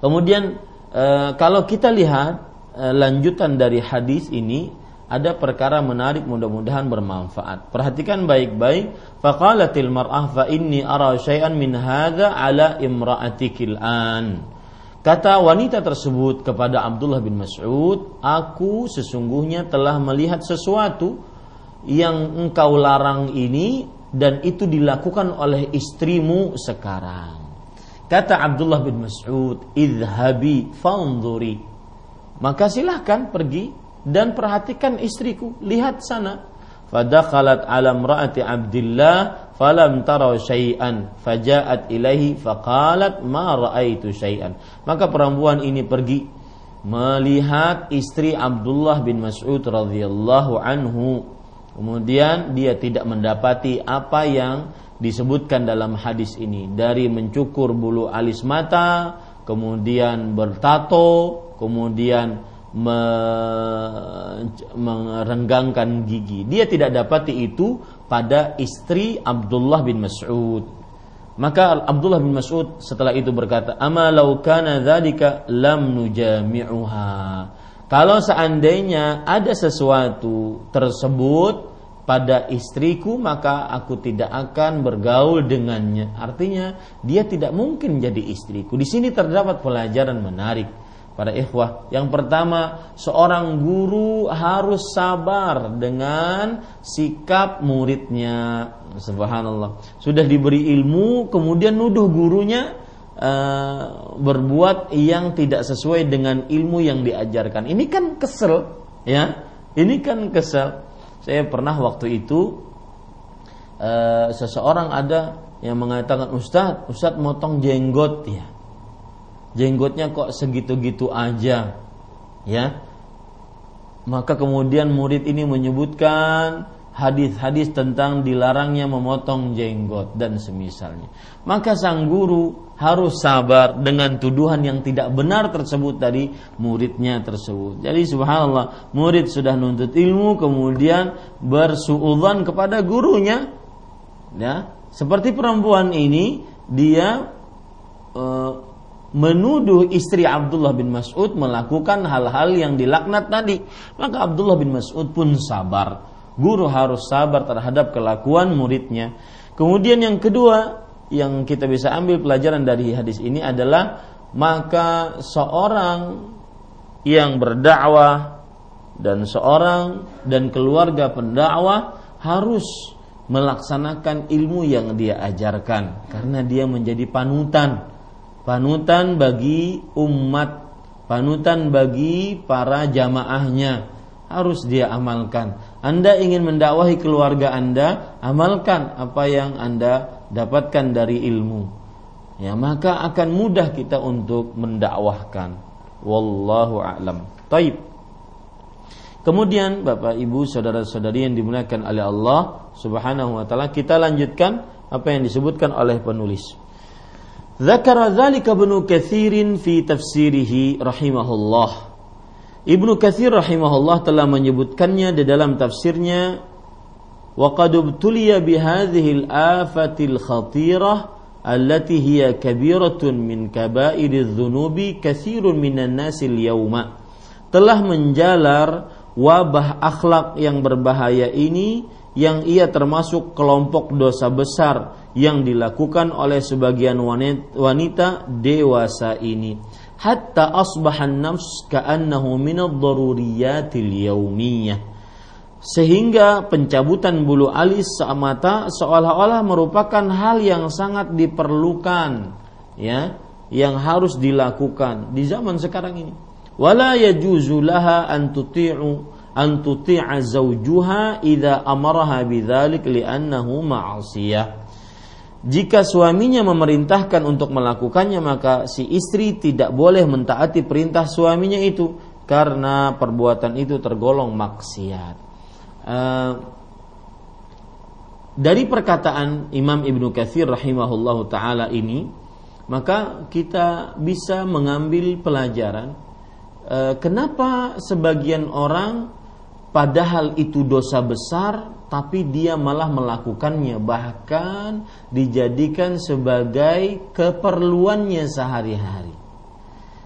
Kemudian e, kalau kita lihat e, lanjutan dari hadis ini ada perkara menarik mudah-mudahan bermanfaat. Perhatikan baik-baik. Faqalatil mar'ah fa inni ara syai'an min hadza ala imra'atikil an. Kata wanita tersebut kepada Abdullah bin Mas'ud, "Aku sesungguhnya telah melihat sesuatu yang engkau larang ini dan itu dilakukan oleh istrimu sekarang." Kata Abdullah bin Mas'ud, "Idhabi fanzuri." Maka silahkan pergi dan perhatikan istriku, lihat sana. Fadakhalat ala imra'ati Abdullah falam tara syai'an faja'at ilaihi faqalat ma ra'aitu syai'an. Maka perempuan ini pergi melihat istri Abdullah bin Mas'ud radhiyallahu anhu. Kemudian dia tidak mendapati apa yang disebutkan dalam hadis ini dari mencukur bulu alis mata, kemudian bertato, kemudian me, merenggangkan gigi. Dia tidak dapati itu pada istri Abdullah bin Mas'ud. Maka Abdullah bin Mas'ud setelah itu berkata, "Ama law kana dzalika lam nujami'uha." Kalau seandainya ada sesuatu tersebut pada istriku maka aku tidak akan bergaul dengannya. Artinya dia tidak mungkin jadi istriku. Di sini terdapat pelajaran menarik para ikhwah. Yang pertama, seorang guru harus sabar dengan sikap muridnya. Subhanallah. Sudah diberi ilmu kemudian nuduh gurunya uh, berbuat yang tidak sesuai dengan ilmu yang diajarkan. Ini kan kesel, ya. Ini kan kesel saya pernah waktu itu uh, seseorang ada yang mengatakan Ustadz, Ustadz motong jenggot ya. Jenggotnya kok segitu-gitu aja. Ya. Maka kemudian murid ini menyebutkan hadis-hadis tentang dilarangnya memotong jenggot dan semisalnya. Maka sang guru harus sabar dengan tuduhan yang tidak benar tersebut dari muridnya tersebut. Jadi subhanallah, murid sudah nuntut ilmu kemudian bersuudzon kepada gurunya. Ya, seperti perempuan ini dia e, menuduh istri Abdullah bin Mas'ud melakukan hal-hal yang dilaknat tadi. Maka Abdullah bin Mas'ud pun sabar Guru harus sabar terhadap kelakuan muridnya. Kemudian yang kedua yang kita bisa ambil pelajaran dari hadis ini adalah maka seorang yang berdakwah dan seorang dan keluarga pendakwah harus melaksanakan ilmu yang dia ajarkan karena dia menjadi panutan panutan bagi umat panutan bagi para jamaahnya harus dia amalkan Anda ingin mendakwahi keluarga Anda amalkan apa yang Anda dapatkan dari ilmu. Ya maka akan mudah kita untuk mendakwahkan. Wallahu a'lam. Taib. Kemudian Bapak Ibu saudara-saudari yang dimuliakan oleh Allah Subhanahu wa taala kita lanjutkan apa yang disebutkan oleh penulis. Zakara dzalika Ibnu Katsirin fi tafsirihi rahimahullah Ibnu Katsir rahimahullah telah menyebutkannya di dalam tafsirnya wa qad ubtuliya bihadhihi al-afatil khatirah allati hiya kabiratun min kaba'iriz dzunubi katsirun minan nasi yauma telah menjalar wabah akhlak yang berbahaya ini yang ia termasuk kelompok dosa besar yang dilakukan oleh sebagian wanita dewasa ini hatta asbahan nafs ka'annahu min ad-daruriyatil yawmiyah. Sehingga pencabutan bulu alis mata seolah-olah merupakan hal yang sangat diperlukan ya yang harus dilakukan di zaman sekarang ini. Wala yajuzu laha an tuti'u an tuti'a zawjuha idza amaraha bidzalik li'annahu ma'asiyah jika suaminya memerintahkan untuk melakukannya maka si istri tidak boleh mentaati perintah suaminya itu karena perbuatan itu tergolong maksiat. Eh, dari perkataan Imam Ibnu Katsir rahimahullahu taala ini maka kita bisa mengambil pelajaran uh, kenapa sebagian orang padahal itu dosa besar tapi dia malah melakukannya bahkan dijadikan sebagai keperluannya sehari-hari.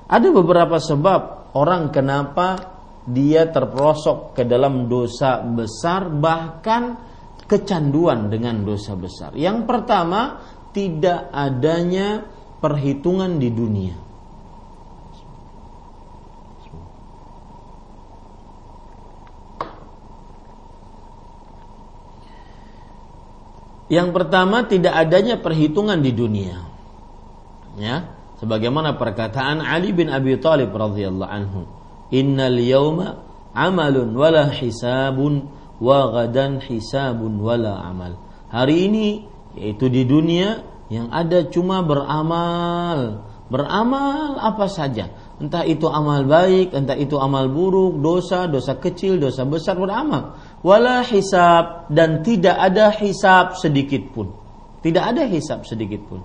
Ada beberapa sebab orang kenapa dia terperosok ke dalam dosa besar bahkan kecanduan dengan dosa besar. Yang pertama, tidak adanya perhitungan di dunia. Yang pertama tidak adanya perhitungan di dunia. Ya, sebagaimana perkataan Ali bin Abi Thalib radhiyallahu anhu innal yawma amalun wala hisabun wa gadan hisabun wala amal. Hari ini yaitu di dunia yang ada cuma beramal. Beramal apa saja. Entah itu amal baik, entah itu amal buruk, dosa, dosa kecil, dosa besar beramal. Wala hisab dan tidak ada hisab sedikit pun. Tidak ada hisab sedikit pun.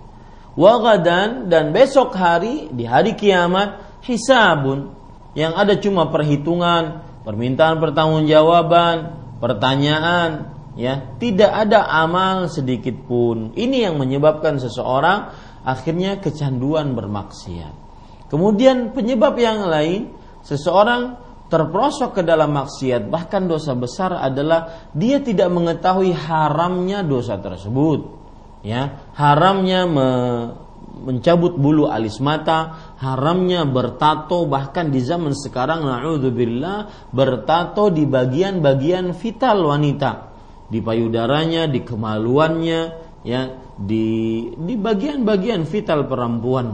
Wagadan dan besok hari di hari kiamat hisabun yang ada cuma perhitungan, permintaan pertanggungjawaban, pertanyaan, ya, tidak ada amal sedikit pun. Ini yang menyebabkan seseorang akhirnya kecanduan bermaksiat. Kemudian penyebab yang lain, seseorang terperosok ke dalam maksiat, bahkan dosa besar adalah dia tidak mengetahui haramnya dosa tersebut. Ya, haramnya me mencabut bulu alis mata, haramnya bertato bahkan di zaman sekarang naudzubillah bertato di bagian-bagian vital wanita, di payudaranya, di kemaluannya, ya, di di bagian-bagian vital perempuan.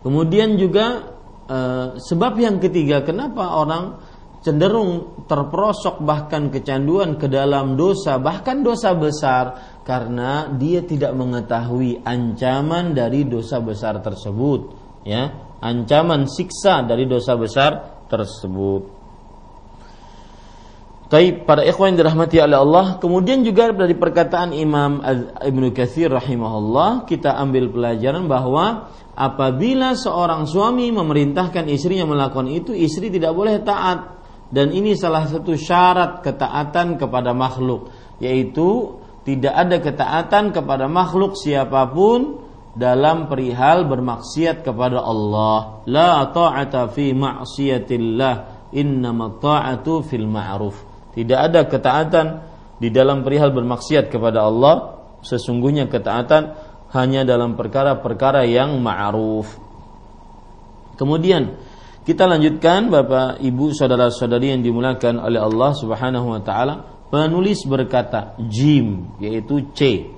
Kemudian juga eh, sebab yang ketiga kenapa orang cenderung terperosok bahkan kecanduan ke dalam dosa bahkan dosa besar? Karena dia tidak mengetahui ancaman dari dosa besar tersebut ya. Ancaman siksa dari dosa besar tersebut. Taib para ikhwan yang dirahmati oleh Allah. Kemudian juga dari perkataan Imam Ibnu Katsir rahimahullah kita ambil pelajaran bahwa apabila seorang suami memerintahkan istrinya melakukan itu istri tidak boleh taat dan ini salah satu syarat ketaatan kepada makhluk yaitu tidak ada ketaatan kepada makhluk siapa pun dalam perihal bermaksiat kepada Allah la ta'ata fi ma'siyatillah innama ta'atu fil ma'ruf Tidak ada ketaatan di dalam perihal bermaksiat kepada Allah. Sesungguhnya ketaatan hanya dalam perkara-perkara yang ma'ruf. Kemudian kita lanjutkan Bapak Ibu saudara-saudari yang dimulakan oleh Allah Subhanahu wa taala. Penulis berkata jim yaitu C.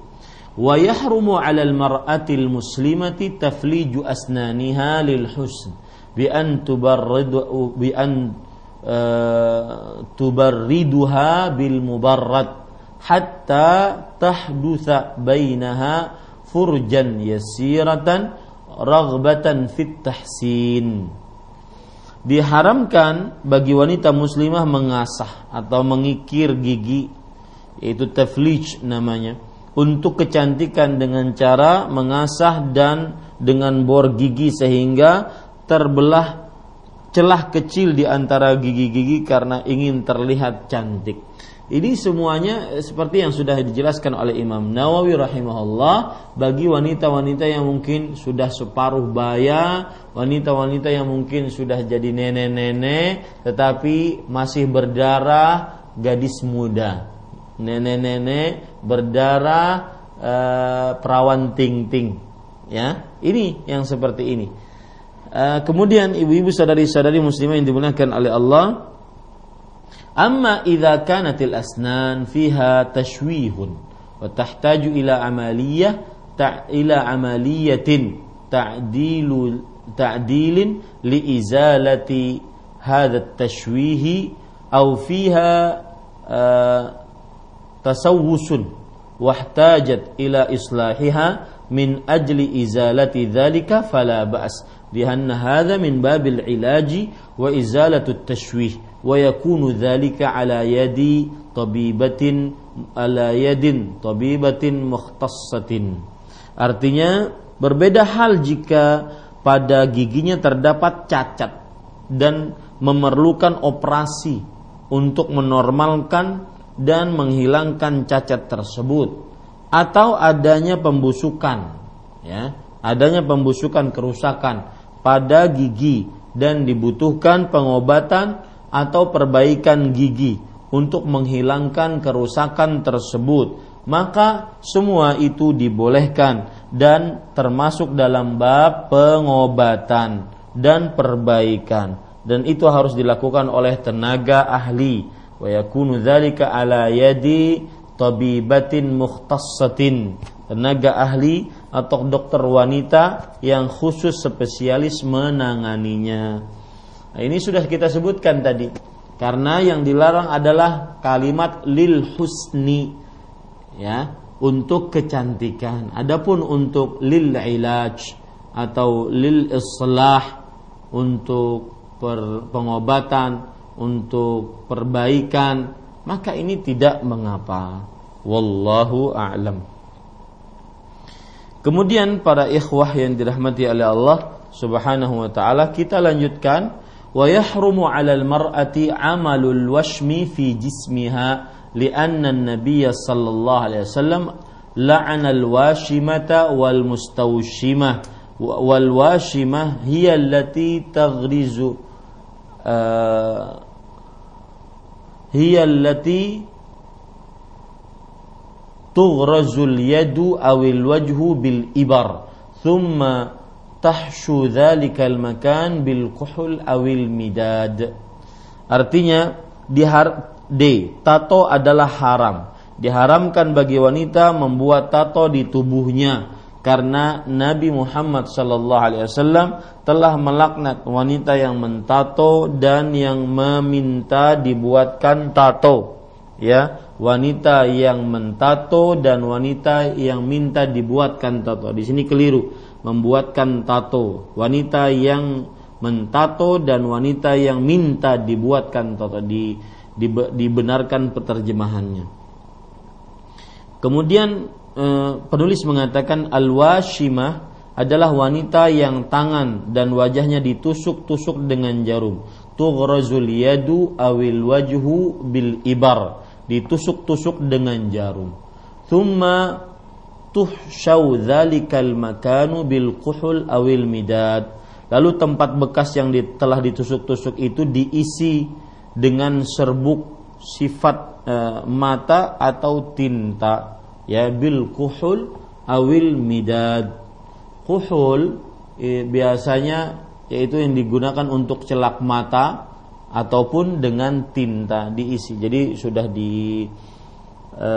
Wa yahrumu 'alal mar'atil muslimati tafliju asnaniha lil husn bi an tubarridu bi an uh, tubarriduha bil mubarrad hatta tahdutha bainaha furjan yasiratan raghbatan fit tahsin diharamkan bagi wanita muslimah mengasah atau mengikir gigi yaitu taflij namanya untuk kecantikan dengan cara mengasah dan dengan bor gigi sehingga terbelah celah kecil di antara gigi-gigi karena ingin terlihat cantik. Ini semuanya seperti yang sudah dijelaskan oleh Imam Nawawi rahimahullah bagi wanita-wanita yang mungkin sudah separuh baya, wanita-wanita yang mungkin sudah jadi nenek-nenek tetapi masih berdarah gadis muda. Nenek-nenek berdarah uh, perawan ting-ting. Ya, ini yang seperti ini. Uh, kemudian ibu-ibu sadari-sadari muslimah yang dimuliakan oleh Allah, أما إذا كانت الأسنان فيها تشويه وتحتاج إلى عملية إلى عملية تعديل تعديل لإزالة هذا التشويه أو فيها تسوس واحتاجت إلى إصلاحها من أجل إزالة ذلك فلا بأس. لأن هذا من باب العلاج وإزالة التشويه wa yakunu dzalika ala yadi tabibatin ala yadin tabibatin mukhtassatin. Artinya berbeda hal jika pada giginya terdapat cacat dan memerlukan operasi untuk menormalkan dan menghilangkan cacat tersebut atau adanya pembusukan ya adanya pembusukan kerusakan pada gigi dan dibutuhkan pengobatan atau perbaikan gigi untuk menghilangkan kerusakan tersebut, maka semua itu dibolehkan dan termasuk dalam bab pengobatan dan perbaikan. Dan itu harus dilakukan oleh tenaga ahli. Wa yakunu dzalika ala yadi tabibatin mukhtassatin. Tenaga ahli atau dokter wanita yang khusus spesialis menanganinya Nah, ini sudah kita sebutkan tadi. Karena yang dilarang adalah kalimat lil husni ya, untuk kecantikan. Adapun untuk lil ilaj atau lil islah untuk per, pengobatan, untuk perbaikan, maka ini tidak mengapa. Wallahu a'lam. Kemudian para ikhwah yang dirahmati oleh Allah Subhanahu wa taala kita lanjutkan. Wa yahrumu 'alal mar'ati 'amalul washmi fi jismiha li'anna an-nabiy sallallahu alaihi wasallam la'ana al-washimata wal mustawshimah wal washimah hiya allati taghrizu eh, hiya allati tughrazul yadu awil wajhu bil ibar thumma tahshu dzalikal makan bil kuhul awil midad artinya di D tato adalah haram. Diharamkan bagi wanita membuat tato di tubuhnya karena Nabi Muhammad Shallallahu Alaihi Wasallam telah melaknat wanita yang mentato dan yang meminta dibuatkan tato ya wanita yang mentato dan wanita yang minta dibuatkan tato. Di sini keliru membuatkan tato, wanita yang mentato dan wanita yang minta dibuatkan tato di, di dibenarkan peterjemahannya. Kemudian eh, penulis mengatakan al-washimah adalah wanita yang tangan dan wajahnya ditusuk-tusuk dengan jarum. Tughrazul yadu awil wajhu bil ibar. Ditusuk-tusuk dengan jarum. Thumma tuhsyau dzalikal makanu bil kuhul awil midad. Lalu tempat bekas yang telah ditusuk-tusuk itu diisi dengan serbuk sifat e, mata atau tinta ya bil kuhul awil midad kuhul e, biasanya yaitu yang digunakan untuk celak mata ataupun dengan tinta diisi jadi sudah di e,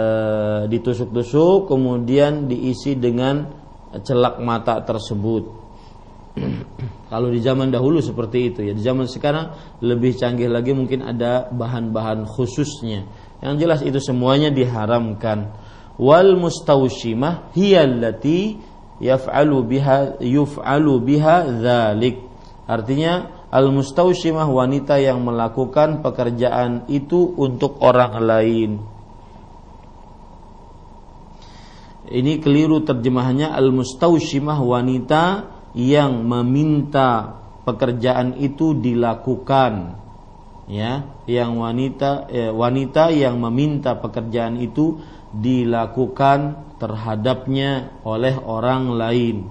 ditusuk-tusuk kemudian diisi dengan celak mata tersebut Kalau di zaman dahulu seperti itu ya. Di zaman sekarang lebih canggih lagi mungkin ada bahan-bahan khususnya. Yang jelas itu semuanya diharamkan. Wal mustaushimah hiya allati yaf'alu biha yuf'alu biha dzalik. Artinya al mustaushimah wanita yang melakukan pekerjaan itu untuk orang lain. Ini keliru terjemahannya al mustaushimah wanita yang meminta pekerjaan itu dilakukan. Ya yang wanita eh, wanita yang meminta pekerjaan itu dilakukan terhadapnya oleh orang lain.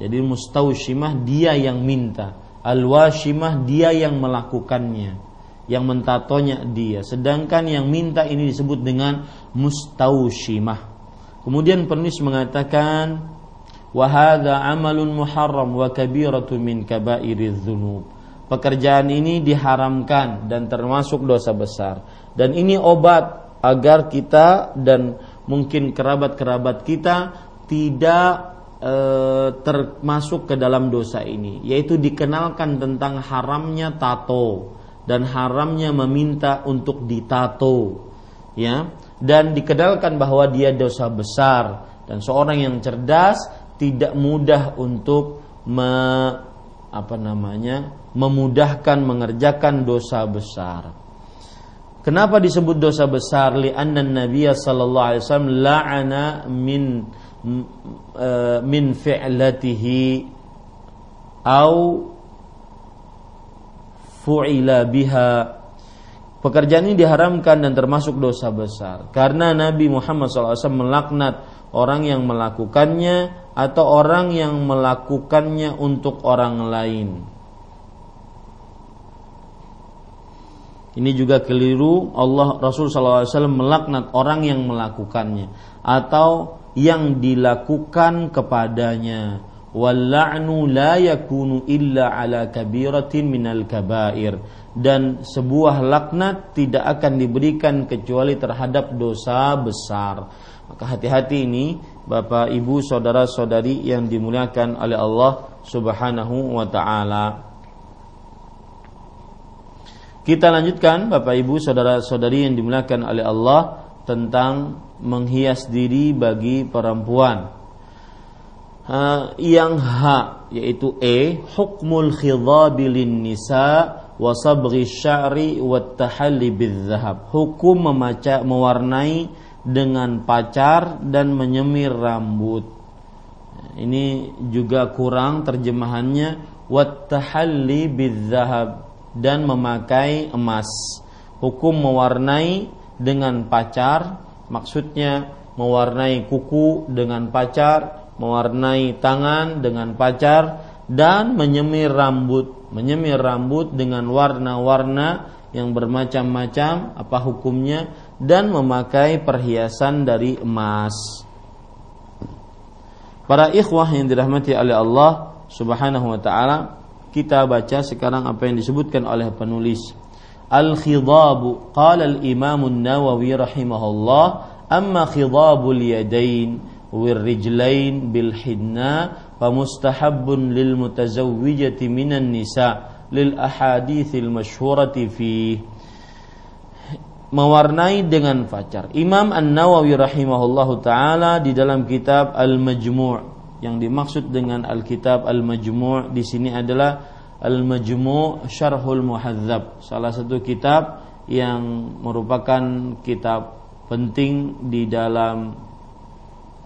Jadi mustaushimah dia yang minta alwashimah dia yang melakukannya yang mentatonya dia sedangkan yang minta ini disebut dengan mustaushimah kemudian penulis mengatakan wahada amalun muharram wa kabiratun min kabairiz dzunub. Pekerjaan ini diharamkan dan termasuk dosa besar. Dan ini obat agar kita dan mungkin kerabat-kerabat kita tidak e, termasuk ke dalam dosa ini, yaitu dikenalkan tentang haramnya tato dan haramnya meminta untuk ditato. Ya, dan dikenalkan bahwa dia dosa besar dan seorang yang cerdas tidak mudah untuk me, apa namanya memudahkan mengerjakan dosa besar. Kenapa disebut dosa besar? Lianna Nabi sallallahu alaihi wasallam la'ana min min fi'latihi au fu'ila biha. Pekerjaan ini diharamkan dan termasuk dosa besar. Karena Nabi Muhammad SAW melaknat orang yang melakukannya atau orang yang melakukannya untuk orang lain. Ini juga keliru. Allah Rasul SAW melaknat orang yang melakukannya atau yang dilakukan kepadanya. Walla'nu la yakunu illa ala kabiratin minal kabair. Dan sebuah laknat tidak akan diberikan kecuali terhadap dosa besar. Maka hati-hati ini Bapak Ibu saudara-saudari yang dimuliakan oleh Allah Subhanahu wa taala. Kita lanjutkan Bapak Ibu saudara-saudari yang dimuliakan oleh Allah tentang menghias diri bagi perempuan. Uh, yang H yaitu E hukmul khidhabilin nisa wa sya'ri wa tahalli bidzahab. Hukum memaca mewarnai dengan pacar dan menyemir rambut. Ini juga kurang terjemahannya. Wa tahalli bidzahab. Dan memakai emas. Hukum mewarnai dengan pacar maksudnya mewarnai kuku dengan pacar mewarnai tangan dengan pacar dan menyemir rambut menyemir rambut dengan warna-warna yang bermacam-macam apa hukumnya dan memakai perhiasan dari emas. Para ikhwah yang dirahmati oleh Allah Subhanahu wa taala kita baca sekarang apa yang disebutkan oleh penulis Al-khidabu qala al-Imam An-Nawawi rahimahullah amma khidabul yadain wir rijlain bil hinna fa mustahabbun lil mutazawwijati minan nisa mewarnai dengan fajar. Imam An-Nawawi rahimahullahu taala di dalam kitab Al-Majmu' yang dimaksud dengan Alkitab Al-Majmu' di sini adalah Al-Majmu' Syarhul Muhadzab, salah satu kitab yang merupakan kitab penting di dalam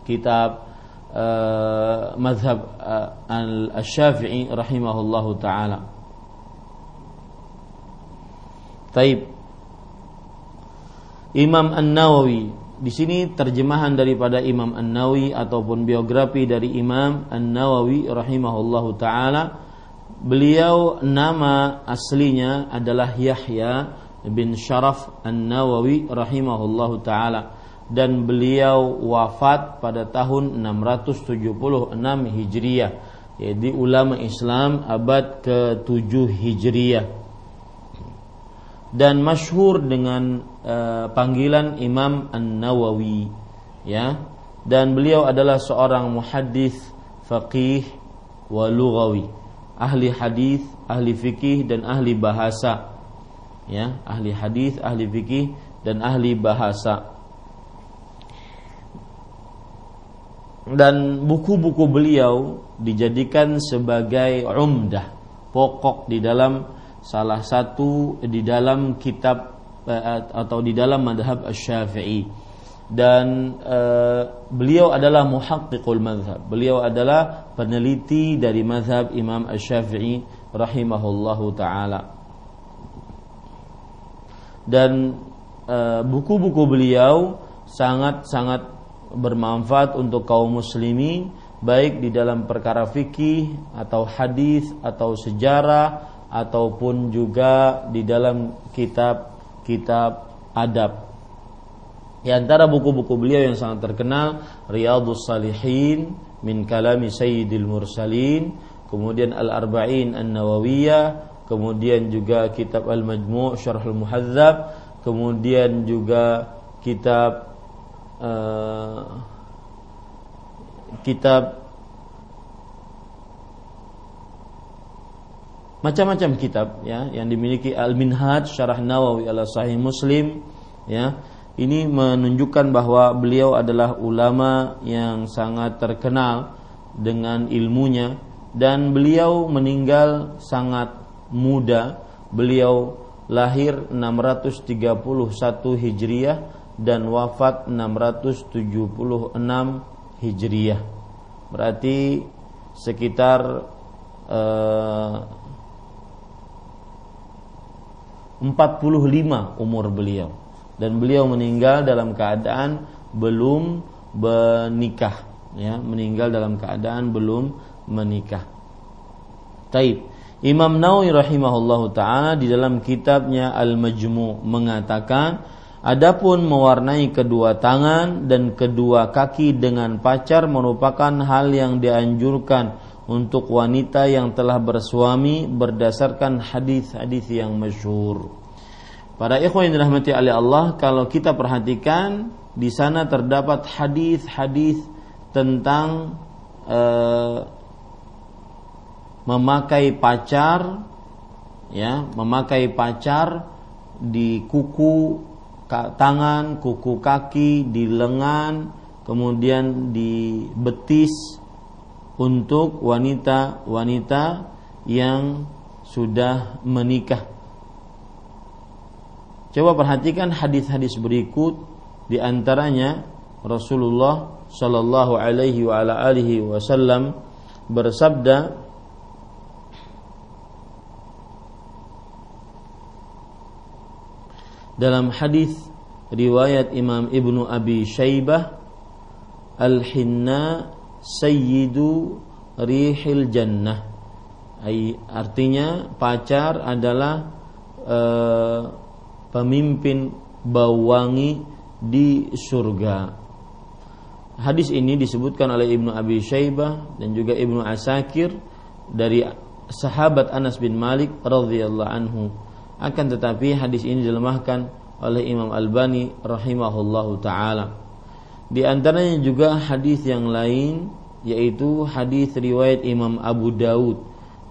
kitab uh, mazhab uh, al-Syafi'i rahimahullahu taala. Taib. Imam An-Nawawi di sini terjemahan daripada Imam An-Nawawi ataupun biografi dari Imam An-Nawawi rahimahullahu taala. Beliau nama aslinya adalah Yahya bin Syaraf An-Nawawi rahimahullahu taala. Dan beliau wafat pada tahun 676 Hijriah. Yaitu ulama Islam abad ke-7 Hijriah. Dan masyhur dengan uh, panggilan Imam An-Nawawi ya. Dan beliau adalah seorang muhaddis faqih wa lughawi ahli hadis ahli fikih dan ahli bahasa. Ya ahli hadis ahli fikih dan ahli bahasa. Dan buku-buku beliau dijadikan sebagai umdah pokok di dalam salah satu di dalam kitab eh, atau di dalam madhab syafii dan uh, beliau adalah muhaqqiqul madhab beliau adalah peneliti dari madhab Imam Asy-Syafi'i rahimahullahu taala. Dan eh, buku-buku uh, beliau sangat-sangat bermanfaat untuk kaum muslimin baik di dalam perkara fikih atau hadis atau sejarah ataupun juga di dalam kitab-kitab adab di antara buku-buku beliau yang sangat terkenal Riyadhus Salihin min kalami Sayyidil Mursalin, kemudian Al-Arba'in An-Nawawiyah, kemudian juga kitab Al-Majmu' Syarhul Muhadzab, kemudian juga kitab uh, kitab macam-macam kitab ya yang dimiliki Al-Minhaj Syarah Nawawi ala Sahih Muslim ya ini menunjukkan bahwa beliau adalah ulama yang sangat terkenal dengan ilmunya dan beliau meninggal sangat muda. Beliau lahir 631 Hijriah dan wafat 676 Hijriah. Berarti sekitar eh, 45 umur beliau dan beliau meninggal dalam keadaan belum menikah ya. Meninggal dalam keadaan belum menikah. Taib. Imam Nawawi rahimahullahu taala di dalam kitabnya Al-Majmu mengatakan adapun mewarnai kedua tangan dan kedua kaki dengan pacar merupakan hal yang dianjurkan untuk wanita yang telah bersuami berdasarkan hadis-hadis yang masyhur. Para ikhwan yang dirahmati oleh Allah, kalau kita perhatikan di sana terdapat hadis-hadis tentang uh, memakai pacar ya, memakai pacar di kuku tangan, kuku kaki, di lengan, kemudian di betis untuk wanita-wanita yang sudah menikah Coba perhatikan hadis-hadis berikut di antaranya Rasulullah Shallallahu alaihi wa ala alihi wasallam bersabda dalam hadis riwayat Imam Ibnu Abi Syaibah al-hinna sayyidu rihil jannah. Artinya pacar adalah uh, pemimpin bau wangi di surga. Hadis ini disebutkan oleh Ibnu Abi Syaibah dan juga Ibnu Asakir dari sahabat Anas bin Malik radhiyallahu anhu. Akan tetapi hadis ini dilemahkan oleh Imam Albani rahimahullahu taala. Di antaranya juga hadis yang lain yaitu hadis riwayat Imam Abu Daud.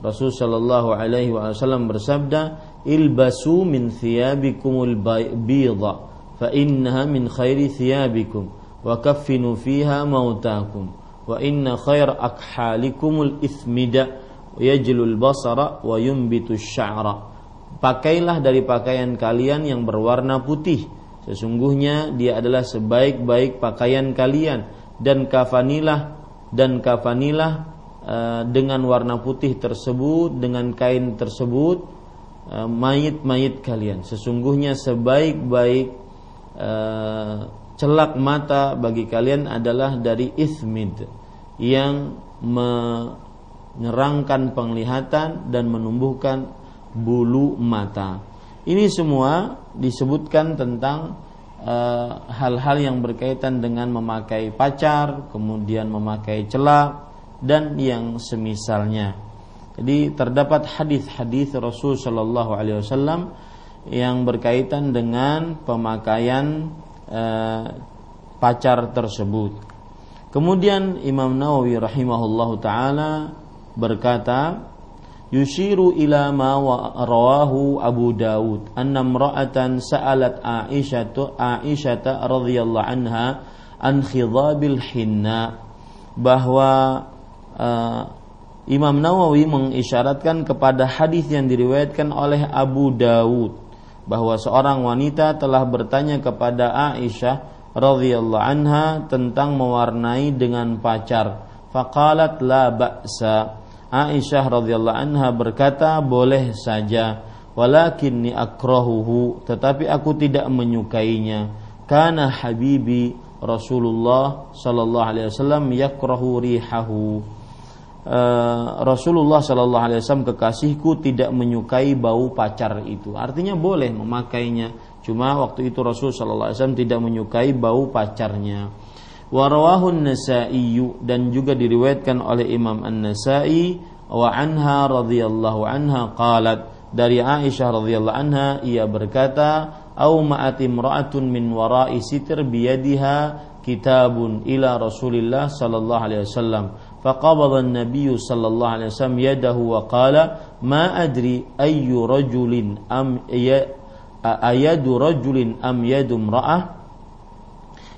Rasul sallallahu alaihi wasallam bersabda, ilbasu min thiyabikumul bidha fa innaha min khairi thiyabikum wa kaffinu fiha mautakum wa inna khair akhalikumul ithmida yajlul basara wa yumbitu sya'ra pakailah dari pakaian kalian yang berwarna putih. Sesungguhnya dia adalah sebaik-baik pakaian kalian. Dan kafanilah dan kafanilah uh, dengan warna putih tersebut dengan kain tersebut Eh, mayit-mayit kalian. Sesungguhnya sebaik-baik uh, celak mata bagi kalian adalah dari ismid yang menyerangkan penglihatan dan menumbuhkan bulu mata. Ini semua disebutkan tentang eh, hal-hal yang berkaitan dengan memakai pacar, kemudian memakai celak dan yang semisalnya. Jadi terdapat hadis-hadis Rasul Shallallahu Alaihi Wasallam yang berkaitan dengan pemakaian uh, pacar tersebut. Kemudian Imam Nawawi rahimahullahu taala berkata, yushiru ila ma rawahu Abu Dawud anna imra'atan sa'alat Aisyah Aisyah radhiyallahu anha an khidhabil hinna bahwa uh, Imam Nawawi mengisyaratkan kepada hadis yang diriwayatkan oleh Abu Dawud bahwa seorang wanita telah bertanya kepada Aisyah radhiyallahu anha tentang mewarnai dengan pacar. Faqalat la ba'sa. Aisyah radhiyallahu anha berkata boleh saja walakinni akrahuhu tetapi aku tidak menyukainya. Karena habibi Rasulullah sallallahu alaihi wasallam yakrahu rihahu uh, Rasulullah sallallahu alaihi wasallam kekasihku tidak menyukai bau pacar itu. Artinya boleh memakainya. Cuma waktu itu Rasul sallallahu alaihi wasallam tidak menyukai bau pacarnya. Warawahun Nasa'i dan juga diriwayatkan oleh Imam An-Nasa'i wa anha radhiyallahu anha qalat. Dari Aisyah radhiyallahu anha ia berkata au ma'at imra'atun min wara'i sitr biyadiha kitabun ila Rasulillah sallallahu alaihi wasallam فقبض النبي صلى الله عليه وسلم يده وقال ما أدري أي رجل أم أيد رجل أم يد امرأة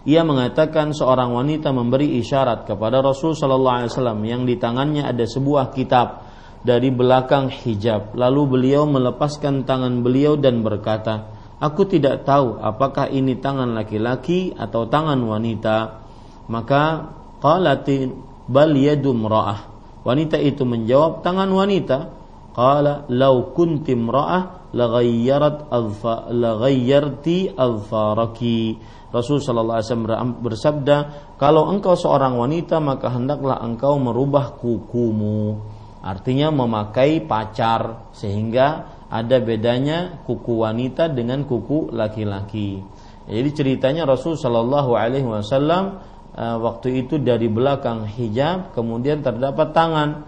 ia mengatakan seorang wanita memberi isyarat kepada Rasul Shallallahu Alaihi Wasallam yang di tangannya ada sebuah kitab dari belakang hijab. Lalu beliau melepaskan tangan beliau dan berkata, Aku tidak tahu apakah ini tangan laki-laki atau tangan wanita. Maka qalatin bal yadum ra'ah. Wanita itu menjawab tangan wanita. Qala law kuntim ra'ah laghayyarat alfa laghayyarti alfaraki Rasul Shallallahu Alaihi Wasallam bersabda, kalau engkau seorang wanita maka hendaklah engkau merubah kukumu. Artinya memakai pacar sehingga ada bedanya kuku wanita dengan kuku laki-laki. Jadi ceritanya Rasul Shallallahu Alaihi Wasallam waktu itu dari belakang hijab kemudian terdapat tangan,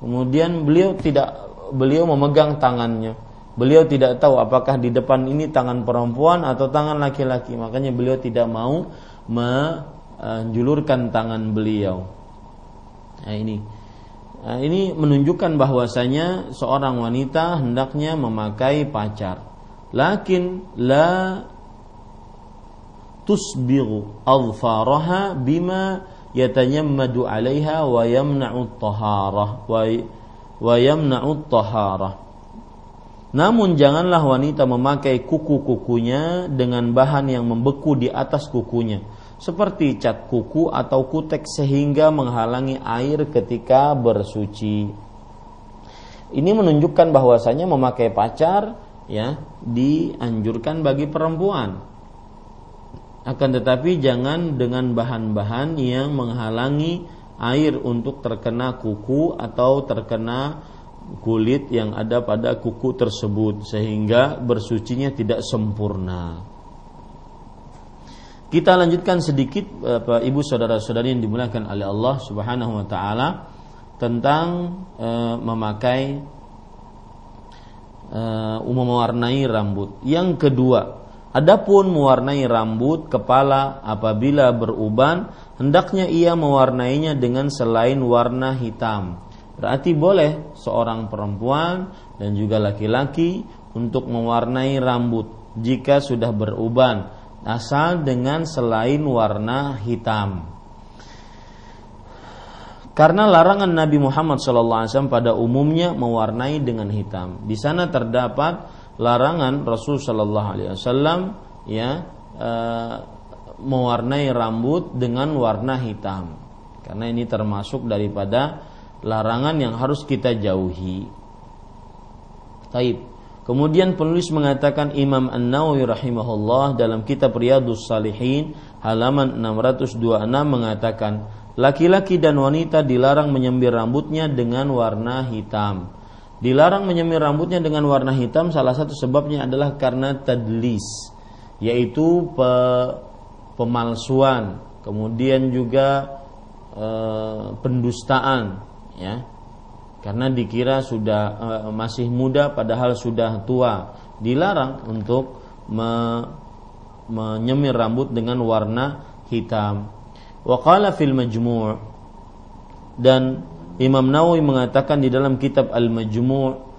kemudian beliau tidak beliau memegang tangannya Beliau tidak tahu apakah di depan ini tangan perempuan atau tangan laki-laki. Makanya beliau tidak mau menjulurkan tangan beliau. Nah, ini nah, ini menunjukkan bahwasanya seorang wanita hendaknya memakai pacar. Lakin la tusbiru adfaraha bima yatayammadu 'alaiha wa yamna'u at-taharah wa yamna'u at-taharah namun janganlah wanita memakai kuku-kukunya dengan bahan yang membeku di atas kukunya, seperti cat kuku atau kutek sehingga menghalangi air ketika bersuci. Ini menunjukkan bahwasanya memakai pacar ya dianjurkan bagi perempuan. Akan tetapi jangan dengan bahan-bahan yang menghalangi air untuk terkena kuku atau terkena kulit yang ada pada kuku tersebut sehingga bersucinya tidak sempurna. Kita lanjutkan sedikit Bapak Ibu saudara-saudari yang dimuliakan oleh Allah Subhanahu wa taala tentang e, memakai e, mewarnai rambut. Yang kedua, adapun mewarnai rambut kepala apabila beruban, hendaknya ia mewarnainya dengan selain warna hitam Berarti boleh seorang perempuan dan juga laki-laki untuk mewarnai rambut jika sudah beruban asal dengan selain warna hitam. Karena larangan Nabi Muhammad SAW pada umumnya mewarnai dengan hitam. Di sana terdapat larangan Rasul Shallallahu Alaihi Wasallam ya e, mewarnai rambut dengan warna hitam. Karena ini termasuk daripada larangan yang harus kita jauhi. Taib. Kemudian penulis mengatakan Imam An-Nawawi rahimahullah dalam kitab Riyadhus Salihin halaman 626 mengatakan laki-laki dan wanita dilarang menyembir rambutnya dengan warna hitam. Dilarang menyemir rambutnya dengan warna hitam salah satu sebabnya adalah karena tadlis, yaitu pe, pemalsuan, kemudian juga e, pendustaan, ya. Karena dikira sudah e, masih muda padahal sudah tua. Dilarang untuk me, menyemir rambut dengan warna hitam. Waqala fil majmu' dan Imam Nawawi mengatakan di dalam kitab Al-Majmu'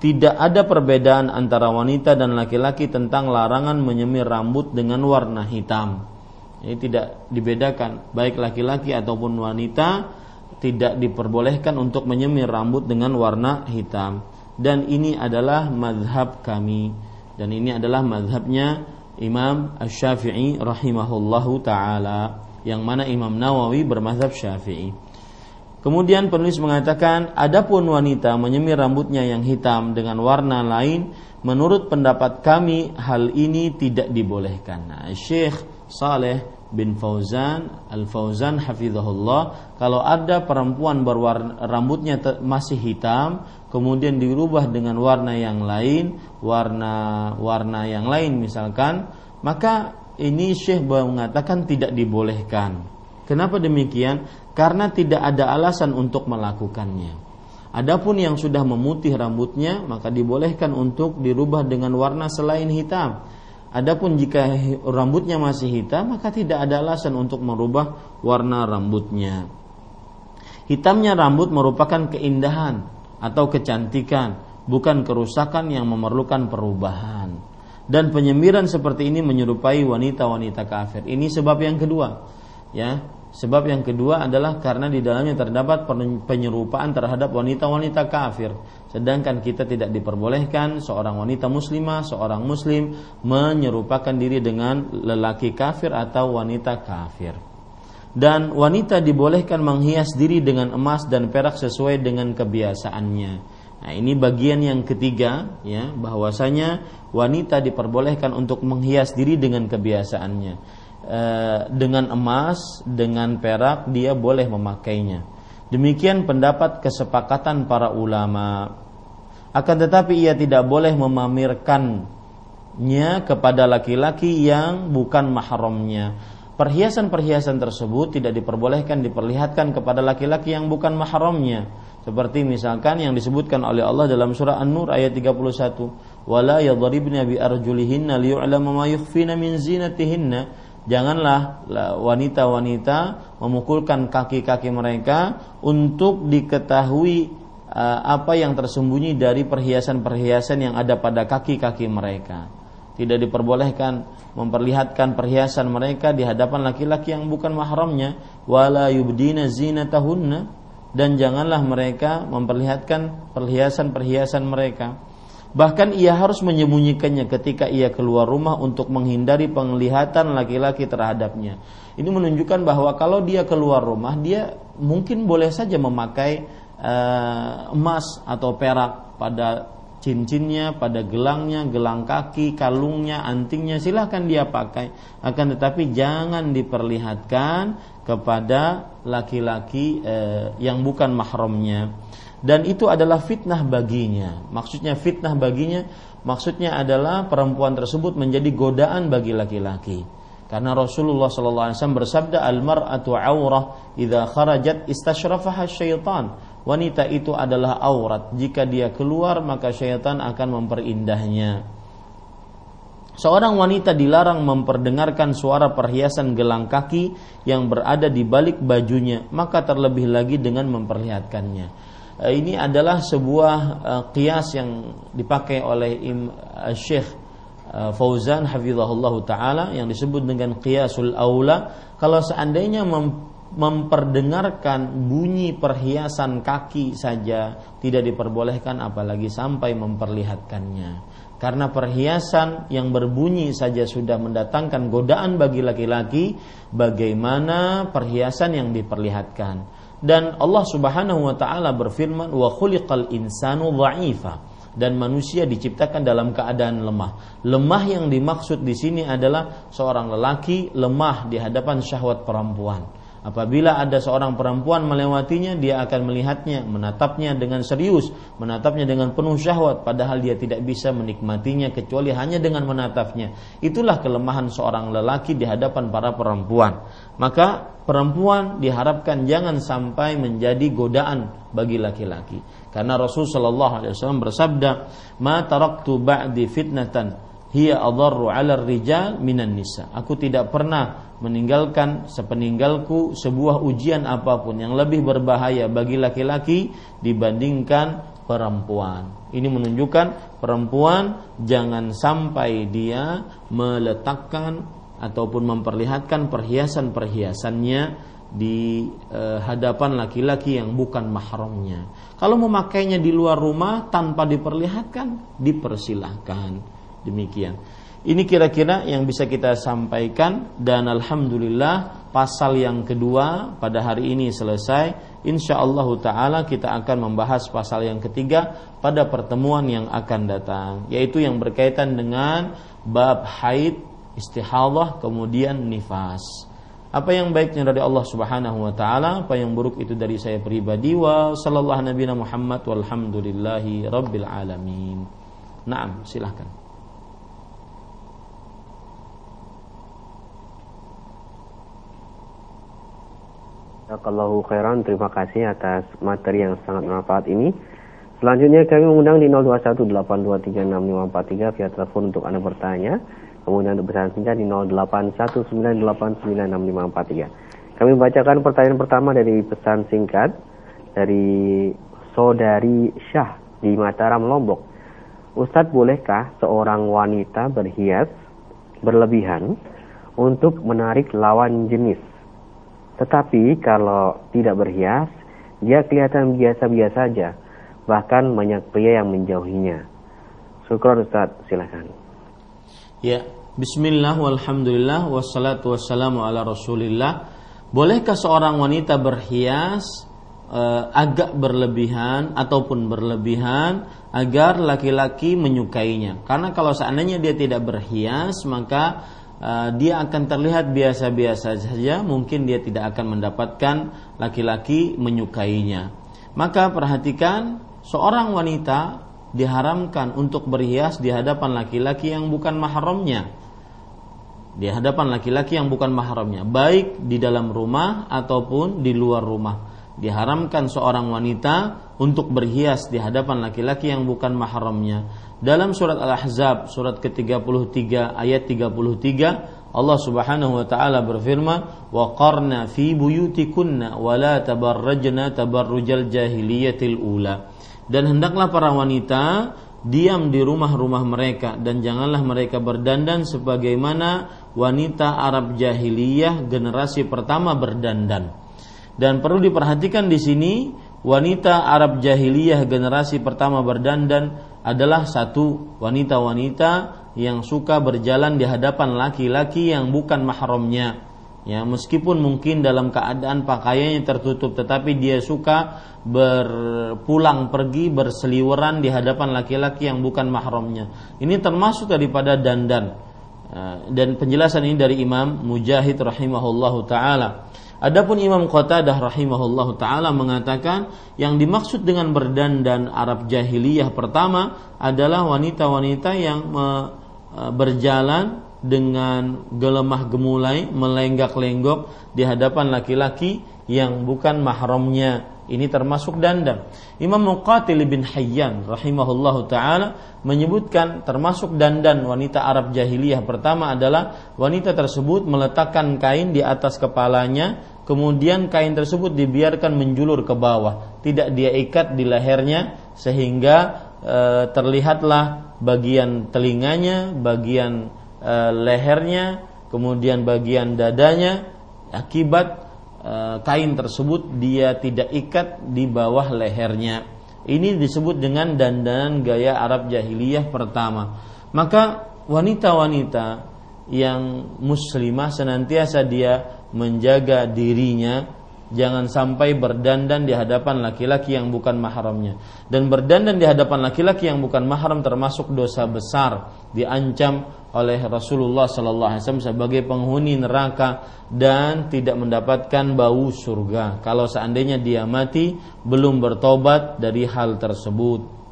tidak ada perbedaan antara wanita dan laki-laki tentang larangan menyemir rambut dengan warna hitam. Ini tidak dibedakan baik laki-laki ataupun wanita tidak diperbolehkan untuk menyemir rambut dengan warna hitam. Dan ini adalah madhab kami dan ini adalah madhabnya Imam Ash-Syafi'i rahimahullahu taala yang mana Imam Nawawi bermazhab Syafi'i. Kemudian penulis mengatakan, adapun wanita menyemir rambutnya yang hitam dengan warna lain, menurut pendapat kami hal ini tidak dibolehkan. Nah, Syekh Saleh bin Fauzan Al Fauzan hafizahullah, kalau ada perempuan berwarna rambutnya masih hitam, kemudian dirubah dengan warna yang lain, warna warna yang lain misalkan, maka ini Syekh mengatakan tidak dibolehkan. Kenapa demikian? Karena tidak ada alasan untuk melakukannya. Adapun yang sudah memutih rambutnya, maka dibolehkan untuk dirubah dengan warna selain hitam. Adapun jika rambutnya masih hitam, maka tidak ada alasan untuk merubah warna rambutnya. Hitamnya rambut merupakan keindahan atau kecantikan, bukan kerusakan yang memerlukan perubahan. Dan penyemiran seperti ini menyerupai wanita-wanita kafir. Ini sebab yang kedua. Ya, Sebab yang kedua adalah karena di dalamnya terdapat penyerupaan terhadap wanita-wanita kafir. Sedangkan kita tidak diperbolehkan seorang wanita muslimah, seorang muslim menyerupakan diri dengan lelaki kafir atau wanita kafir. Dan wanita dibolehkan menghias diri dengan emas dan perak sesuai dengan kebiasaannya. Nah, ini bagian yang ketiga ya, bahwasanya wanita diperbolehkan untuk menghias diri dengan kebiasaannya dengan emas, dengan perak dia boleh memakainya. Demikian pendapat kesepakatan para ulama. Akan tetapi ia tidak boleh memamerkannya kepada laki-laki yang bukan mahramnya. Perhiasan-perhiasan tersebut tidak diperbolehkan diperlihatkan kepada laki-laki yang bukan mahramnya. Seperti misalkan yang disebutkan oleh Allah dalam surah An-Nur ayat 31, "Wala yadribna bi arjulihinna liyu'lama ma yukhfina min zinatihinna." Janganlah wanita-wanita memukulkan kaki-kaki mereka untuk diketahui uh, apa yang tersembunyi dari perhiasan-perhiasan yang ada pada kaki-kaki mereka. Tidak diperbolehkan memperlihatkan perhiasan mereka di hadapan laki-laki yang bukan mahramnya. Wala yubdina zinatahunna. Dan janganlah mereka memperlihatkan perhiasan-perhiasan mereka Bahkan ia harus menyembunyikannya ketika ia keluar rumah untuk menghindari penglihatan laki-laki terhadapnya. Ini menunjukkan bahwa kalau dia keluar rumah, dia mungkin boleh saja memakai uh, emas atau perak pada cincinnya, pada gelangnya, gelang kaki, kalungnya, antingnya, silahkan dia pakai. Akan tetapi jangan diperlihatkan kepada laki-laki uh, yang bukan mahramnya dan itu adalah fitnah baginya. Maksudnya fitnah baginya maksudnya adalah perempuan tersebut menjadi godaan bagi laki-laki. Karena Rasulullah SAW bersabda al-mar'atu aurah idza kharajat istasyrafaha syaitan. Wanita itu adalah aurat. Jika dia keluar maka syaitan akan memperindahnya. Seorang wanita dilarang memperdengarkan suara perhiasan gelang kaki yang berada di balik bajunya, maka terlebih lagi dengan memperlihatkannya. Eh, ini adalah sebuah kias yang dipakai oleh Im, uh, Syekh Fauzan hafizahullah taala yang disebut dengan qiyasul aula. Kalau seandainya mem memperdengarkan bunyi perhiasan kaki saja tidak diperbolehkan apalagi sampai memperlihatkannya. Karena perhiasan yang berbunyi saja sudah mendatangkan godaan bagi laki-laki bagaimana perhiasan yang diperlihatkan dan Allah Subhanahu wa taala berfirman wa khuliqal insanu dha'ifa dan manusia diciptakan dalam keadaan lemah. Lemah yang dimaksud di sini adalah seorang lelaki lemah di hadapan syahwat perempuan. Apabila ada seorang perempuan melewatinya, dia akan melihatnya, menatapnya dengan serius, menatapnya dengan penuh syahwat, padahal dia tidak bisa menikmatinya kecuali hanya dengan menatapnya. Itulah kelemahan seorang lelaki di hadapan para perempuan. Maka perempuan diharapkan jangan sampai menjadi godaan bagi laki-laki. Karena Rasul Shallallahu Alaihi Wasallam bersabda, "Ma taraktu ba'di fitnatan hiya adarru 'ala rijal minan nisa." Aku tidak pernah meninggalkan sepeninggalku sebuah ujian apa pun yang lebih berbahaya bagi laki-laki dibandingkan perempuan. Ini menunjukkan perempuan jangan sampai dia meletakkan ataupun memperlihatkan perhiasan-perhiasannya di eh, hadapan laki-laki yang bukan mahramnya. Kalau memakainya di luar rumah tanpa diperlihatkan, dipersilahkan. Demikian. Ini kira-kira yang bisa kita sampaikan dan alhamdulillah pasal yang kedua pada hari ini selesai. Insya Allah Taala kita akan membahas pasal yang ketiga pada pertemuan yang akan datang, yaitu yang berkaitan dengan bab haid, istihadah, kemudian nifas. Apa yang baiknya dari Allah Subhanahu wa taala, apa yang buruk itu dari saya pribadi wa sallallahu nabi Muhammad walhamdulillahi rabbil alamin. Naam, silahkan. Jazakallahu khairan, terima kasih atas materi yang sangat bermanfaat ini. Selanjutnya kami mengundang di 0218236543 via telepon untuk Anda bertanya. Kemudian untuk pesan singkat di 0819896543. Kami membacakan pertanyaan pertama dari pesan singkat dari Saudari Syah di Mataram, Lombok. Ustadz, bolehkah seorang wanita berhias berlebihan untuk menarik lawan jenis tetapi kalau tidak berhias, dia kelihatan biasa-biasa saja. Bahkan banyak pria yang menjauhinya. Syukur Ustaz, silakan. Ya, bismillah walhamdulillah wassalatu wassalamu ala rasulillah. Bolehkah seorang wanita berhias uh, agak berlebihan ataupun berlebihan agar laki-laki menyukainya? Karena kalau seandainya dia tidak berhias, maka Eh, dia akan terlihat biasa-biasa saja, mungkin dia tidak akan mendapatkan laki-laki menyukainya. Maka perhatikan, seorang wanita diharamkan untuk berhias di hadapan laki-laki yang bukan mahramnya. Di hadapan laki-laki yang bukan mahramnya, baik di dalam rumah ataupun di luar rumah. Diharamkan seorang wanita untuk berhias di hadapan laki-laki yang bukan mahramnya dalam surat Al-Ahzab surat ke-33 ayat 33 Allah Subhanahu wa taala berfirman wa qarna fi buyutikunna wa la tabarrajna tabarrujal jahiliyatil ula dan hendaklah para wanita diam di rumah-rumah mereka dan janganlah mereka berdandan sebagaimana wanita Arab jahiliyah generasi pertama berdandan. Dan perlu diperhatikan di sini wanita Arab jahiliyah generasi pertama berdandan adalah satu wanita-wanita yang suka berjalan di hadapan laki-laki yang bukan mahramnya. Ya, meskipun mungkin dalam keadaan pakaiannya tertutup tetapi dia suka berpulang pergi berseliweran di hadapan laki-laki yang bukan mahramnya. Ini termasuk daripada dandan. Eh, dan penjelasan ini dari Imam Mujahid rahimahullahu taala. Adapun Imam Qatadah rahimahullah taala mengatakan yang dimaksud dengan berdandan Arab jahiliyah pertama adalah wanita-wanita yang e, berjalan dengan gelemah gemulai melenggak-lenggok di hadapan laki-laki yang bukan mahramnya ini termasuk dandan. Imam Muqatil bin Hayyan rahimahullahu taala menyebutkan termasuk dandan wanita Arab jahiliyah pertama adalah wanita tersebut meletakkan kain di atas kepalanya, kemudian kain tersebut dibiarkan menjulur ke bawah, tidak dia ikat di lehernya sehingga e, terlihatlah bagian telinganya, bagian e, lehernya, kemudian bagian dadanya akibat Eh, kain tersebut dia tidak ikat di bawah lehernya. Ini disebut dengan dandanan gaya Arab jahiliyah pertama. Maka wanita yang muslimah senantiasa dia menjaga dirinya jangan sampai berdandan di hadapan laki-laki yang bukan mahramnya. Dan berdandan di hadapan laki-laki yang bukan mahram termasuk dosa besar, diancam oleh Rasulullah sallallahu alaihi wasallam sebagai penghuni neraka dan tidak mendapatkan bau surga kalau seandainya dia mati belum bertobat dari hal tersebut.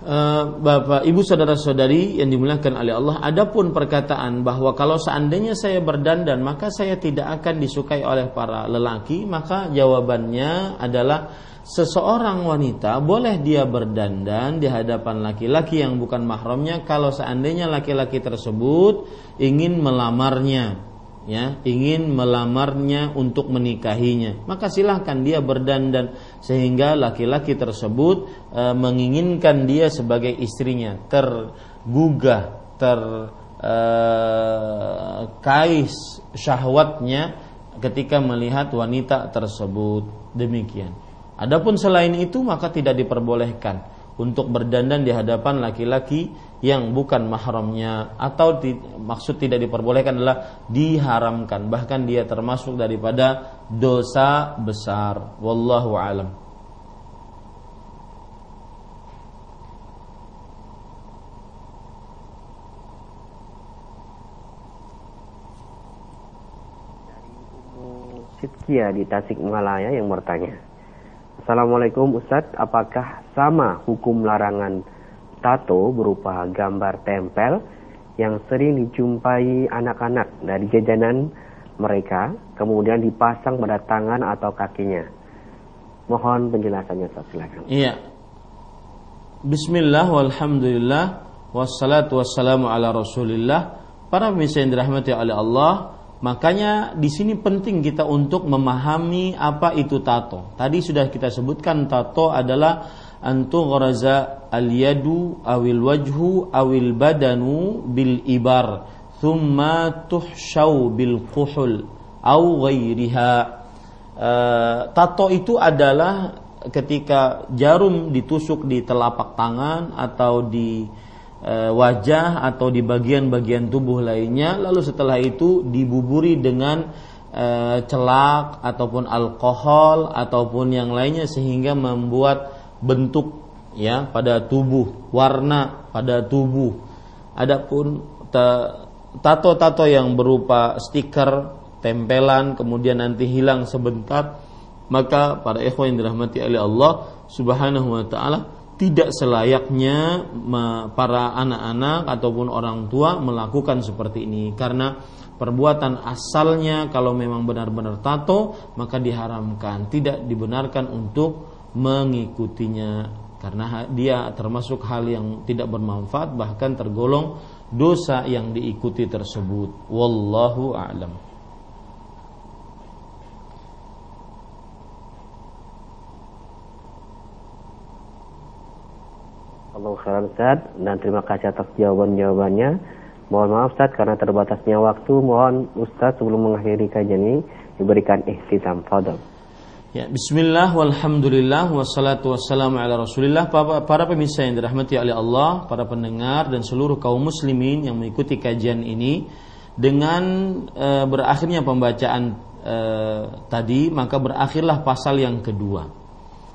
Eh, Bapak, Ibu, saudara-saudari yang dimuliakan oleh Allah, adapun perkataan bahwa kalau seandainya saya berdandan maka saya tidak akan disukai oleh para lelaki, maka jawabannya adalah seseorang wanita boleh dia berdandan di hadapan laki-laki yang bukan mahramnya kalau seandainya laki-laki tersebut ingin melamarnya ya ingin melamarnya untuk menikahinya. Maka silahkan dia berdandan sehingga laki-laki tersebut e, menginginkan dia sebagai istrinya. Tergugah terkais e, syahwatnya ketika melihat wanita tersebut. Demikian. Adapun selain itu maka tidak diperbolehkan untuk berdandan di hadapan laki-laki yang bukan mahramnya. Atau di, maksud tidak diperbolehkan adalah diharamkan. Bahkan dia termasuk daripada dosa besar. Wallahu alam. Sitkia di Tasikmalaya yang bertanya Assalamualaikum Ustadz apakah sama hukum larangan tato berupa gambar tempel yang sering dijumpai anak-anak dari jajanan mereka kemudian dipasang pada tangan atau kakinya. Mohon penjelasannya Ustaz silakan. Iya. Bismillah walhamdulillah wassalatu wassalamu ala Rasulillah. Para pemirsa yang dirahmati oleh Allah, makanya di sini penting kita untuk memahami apa itu tato. Tadi sudah kita sebutkan tato adalah antughraza al-yadu awil wajhu awil badanu bil ibar thumma tuhshaw bil kuhul au ghairiha uh, tato itu adalah ketika jarum ditusuk di telapak tangan atau di wajah atau di bagian-bagian tubuh lainnya lalu setelah itu dibuburi dengan uh, celak ataupun alkohol ataupun yang lainnya sehingga membuat bentuk ya pada tubuh, warna pada tubuh. Adapun tato-tato yang berupa stiker, tempelan kemudian nanti hilang sebentar, maka para ikhwan yang dirahmati oleh Allah Subhanahu wa taala tidak selayaknya para anak-anak ataupun orang tua melakukan seperti ini. Karena perbuatan asalnya kalau memang benar-benar tato maka diharamkan. Tidak dibenarkan untuk mengikutinya. Karena dia termasuk hal yang tidak bermanfaat bahkan tergolong dosa yang diikuti tersebut. Wallahu a'lam Allah khairan Ustaz dan terima kasih atas jawaban-jawabannya. Mohon maaf Ustaz karena terbatasnya waktu. Mohon Ustaz sebelum mengakhiri kajian ini diberikan ikhtitam. Fadal. Ya, bismillah walhamdulillah wassalatu wassalamu ala Rasulillah. Para, para pemirsa yang dirahmati oleh Allah, para pendengar dan seluruh kaum muslimin yang mengikuti kajian ini dengan e, berakhirnya pembacaan e, tadi, maka berakhirlah pasal yang kedua.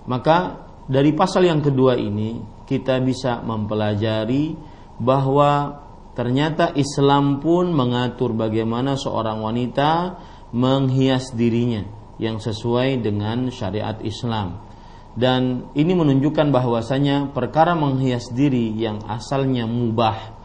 Maka dari pasal yang kedua ini kita bisa mempelajari bahwa ternyata Islam pun mengatur bagaimana seorang wanita menghias dirinya yang sesuai dengan syariat Islam. Dan ini menunjukkan bahwasanya perkara menghias diri yang asalnya mubah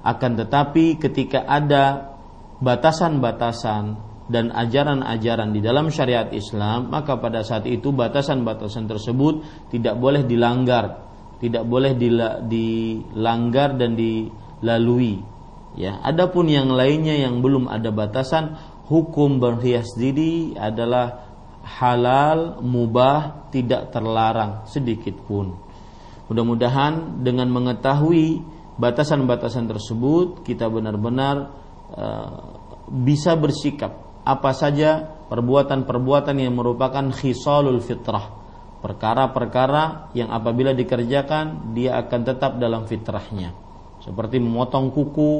akan tetapi ketika ada batasan-batasan dan ajaran-ajaran di dalam syariat Islam, maka pada saat itu batasan-batasan tersebut tidak boleh dilanggar, tidak boleh dilanggar dan dilalui. Ya, adapun yang lainnya yang belum ada batasan, hukum berhias diri adalah halal, mubah, tidak terlarang sedikit pun. Mudah-mudahan dengan mengetahui batasan-batasan tersebut kita benar-benar uh, bisa bersikap apa saja perbuatan-perbuatan yang merupakan khisalul fitrah. Perkara-perkara yang apabila dikerjakan dia akan tetap dalam fitrahnya. Seperti memotong kuku,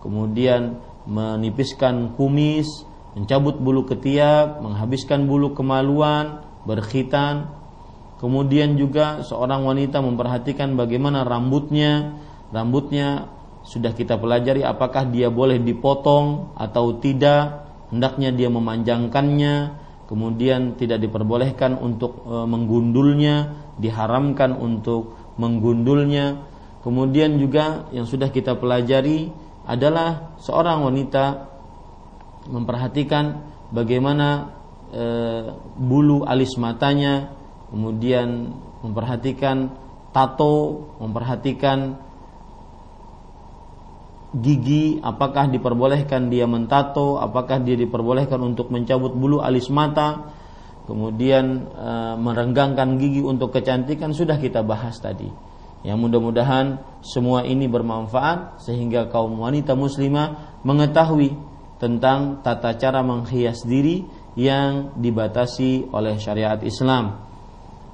kemudian menipiskan kumis, mencabut bulu ketiak, menghabiskan bulu kemaluan, berkhitan. Kemudian juga seorang wanita memperhatikan bagaimana rambutnya, rambutnya sudah kita pelajari apakah dia boleh dipotong atau tidak, hendaknya dia memanjangkannya, kemudian tidak diperbolehkan untuk e, menggundulnya, diharamkan untuk menggundulnya. Kemudian juga yang sudah kita pelajari adalah seorang wanita memperhatikan bagaimana e, bulu alis matanya, kemudian memperhatikan tato, memperhatikan gigi, apakah diperbolehkan dia mentato, apakah dia diperbolehkan untuk mencabut bulu alis mata, kemudian e, merenggangkan gigi untuk kecantikan sudah kita bahas tadi. Ya mudah-mudahan semua ini bermanfaat sehingga kaum wanita muslimah mengetahui tentang tata cara menghias diri yang dibatasi oleh syariat Islam.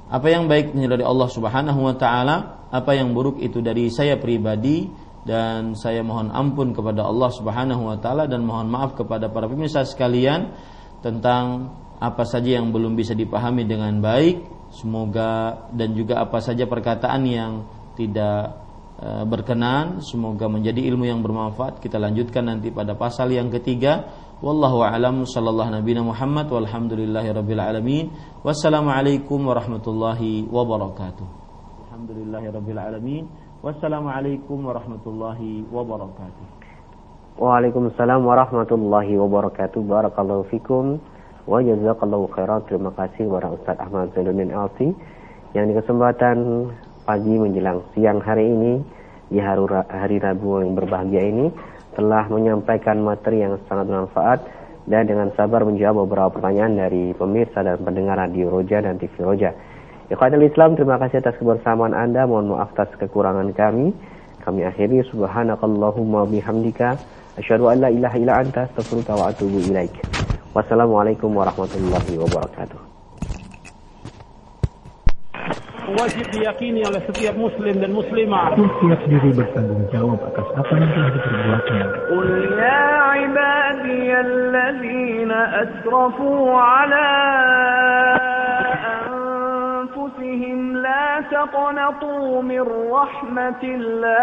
Apa yang baik dari Allah Subhanahu wa taala, apa yang buruk itu dari saya pribadi dan saya mohon ampun kepada Allah Subhanahu wa taala dan mohon maaf kepada para pemirsa sekalian tentang apa saja yang belum bisa dipahami dengan baik. Semoga dan juga apa saja perkataan yang tidak Eh, berkenan. Semoga menjadi ilmu yang bermanfaat. Kita lanjutkan nanti pada pasal yang ketiga. Wallahu alam. Sallallahu nabi Muhammad. Walhamdulillahi rabbil alamin. Wassalamualaikum warahmatullahi wabarakatuh. Alhamdulillahi rabbil alamin wassalamualaikum warahmatullahi wabarakatuh. Waalaikumsalam warahmatullahi wabarakatuh. Barakallahu fikum. Wa jazakallahu khairan. Terima kasih kepada Ustaz Ahmad Zainuddin Alsi Yang di kesempatan pagi menjelang siang hari ini di hari Rabu yang berbahagia ini telah menyampaikan materi yang sangat bermanfaat dan dengan sabar menjawab beberapa pertanyaan dari pemirsa dan pendengar Radio Roja dan TV Roja. Ikhwatul Islam, terima kasih atas kebersamaan Anda. Mohon maaf atas kekurangan kami. Kami akhiri subhanakallahumma bihamdika asyhadu an la ilaha illa anta astaghfiruka wa atubu ilaik. Wassalamualaikum warahmatullahi wabarakatuh. wajib diyakini oleh setiap muslim dan muslimah. Setiap diri bertanggung jawab atas apa yang telah diperbuatnya. Qul ya ibadiyalladzina asrafu ala la taqnatu min rahmatillah.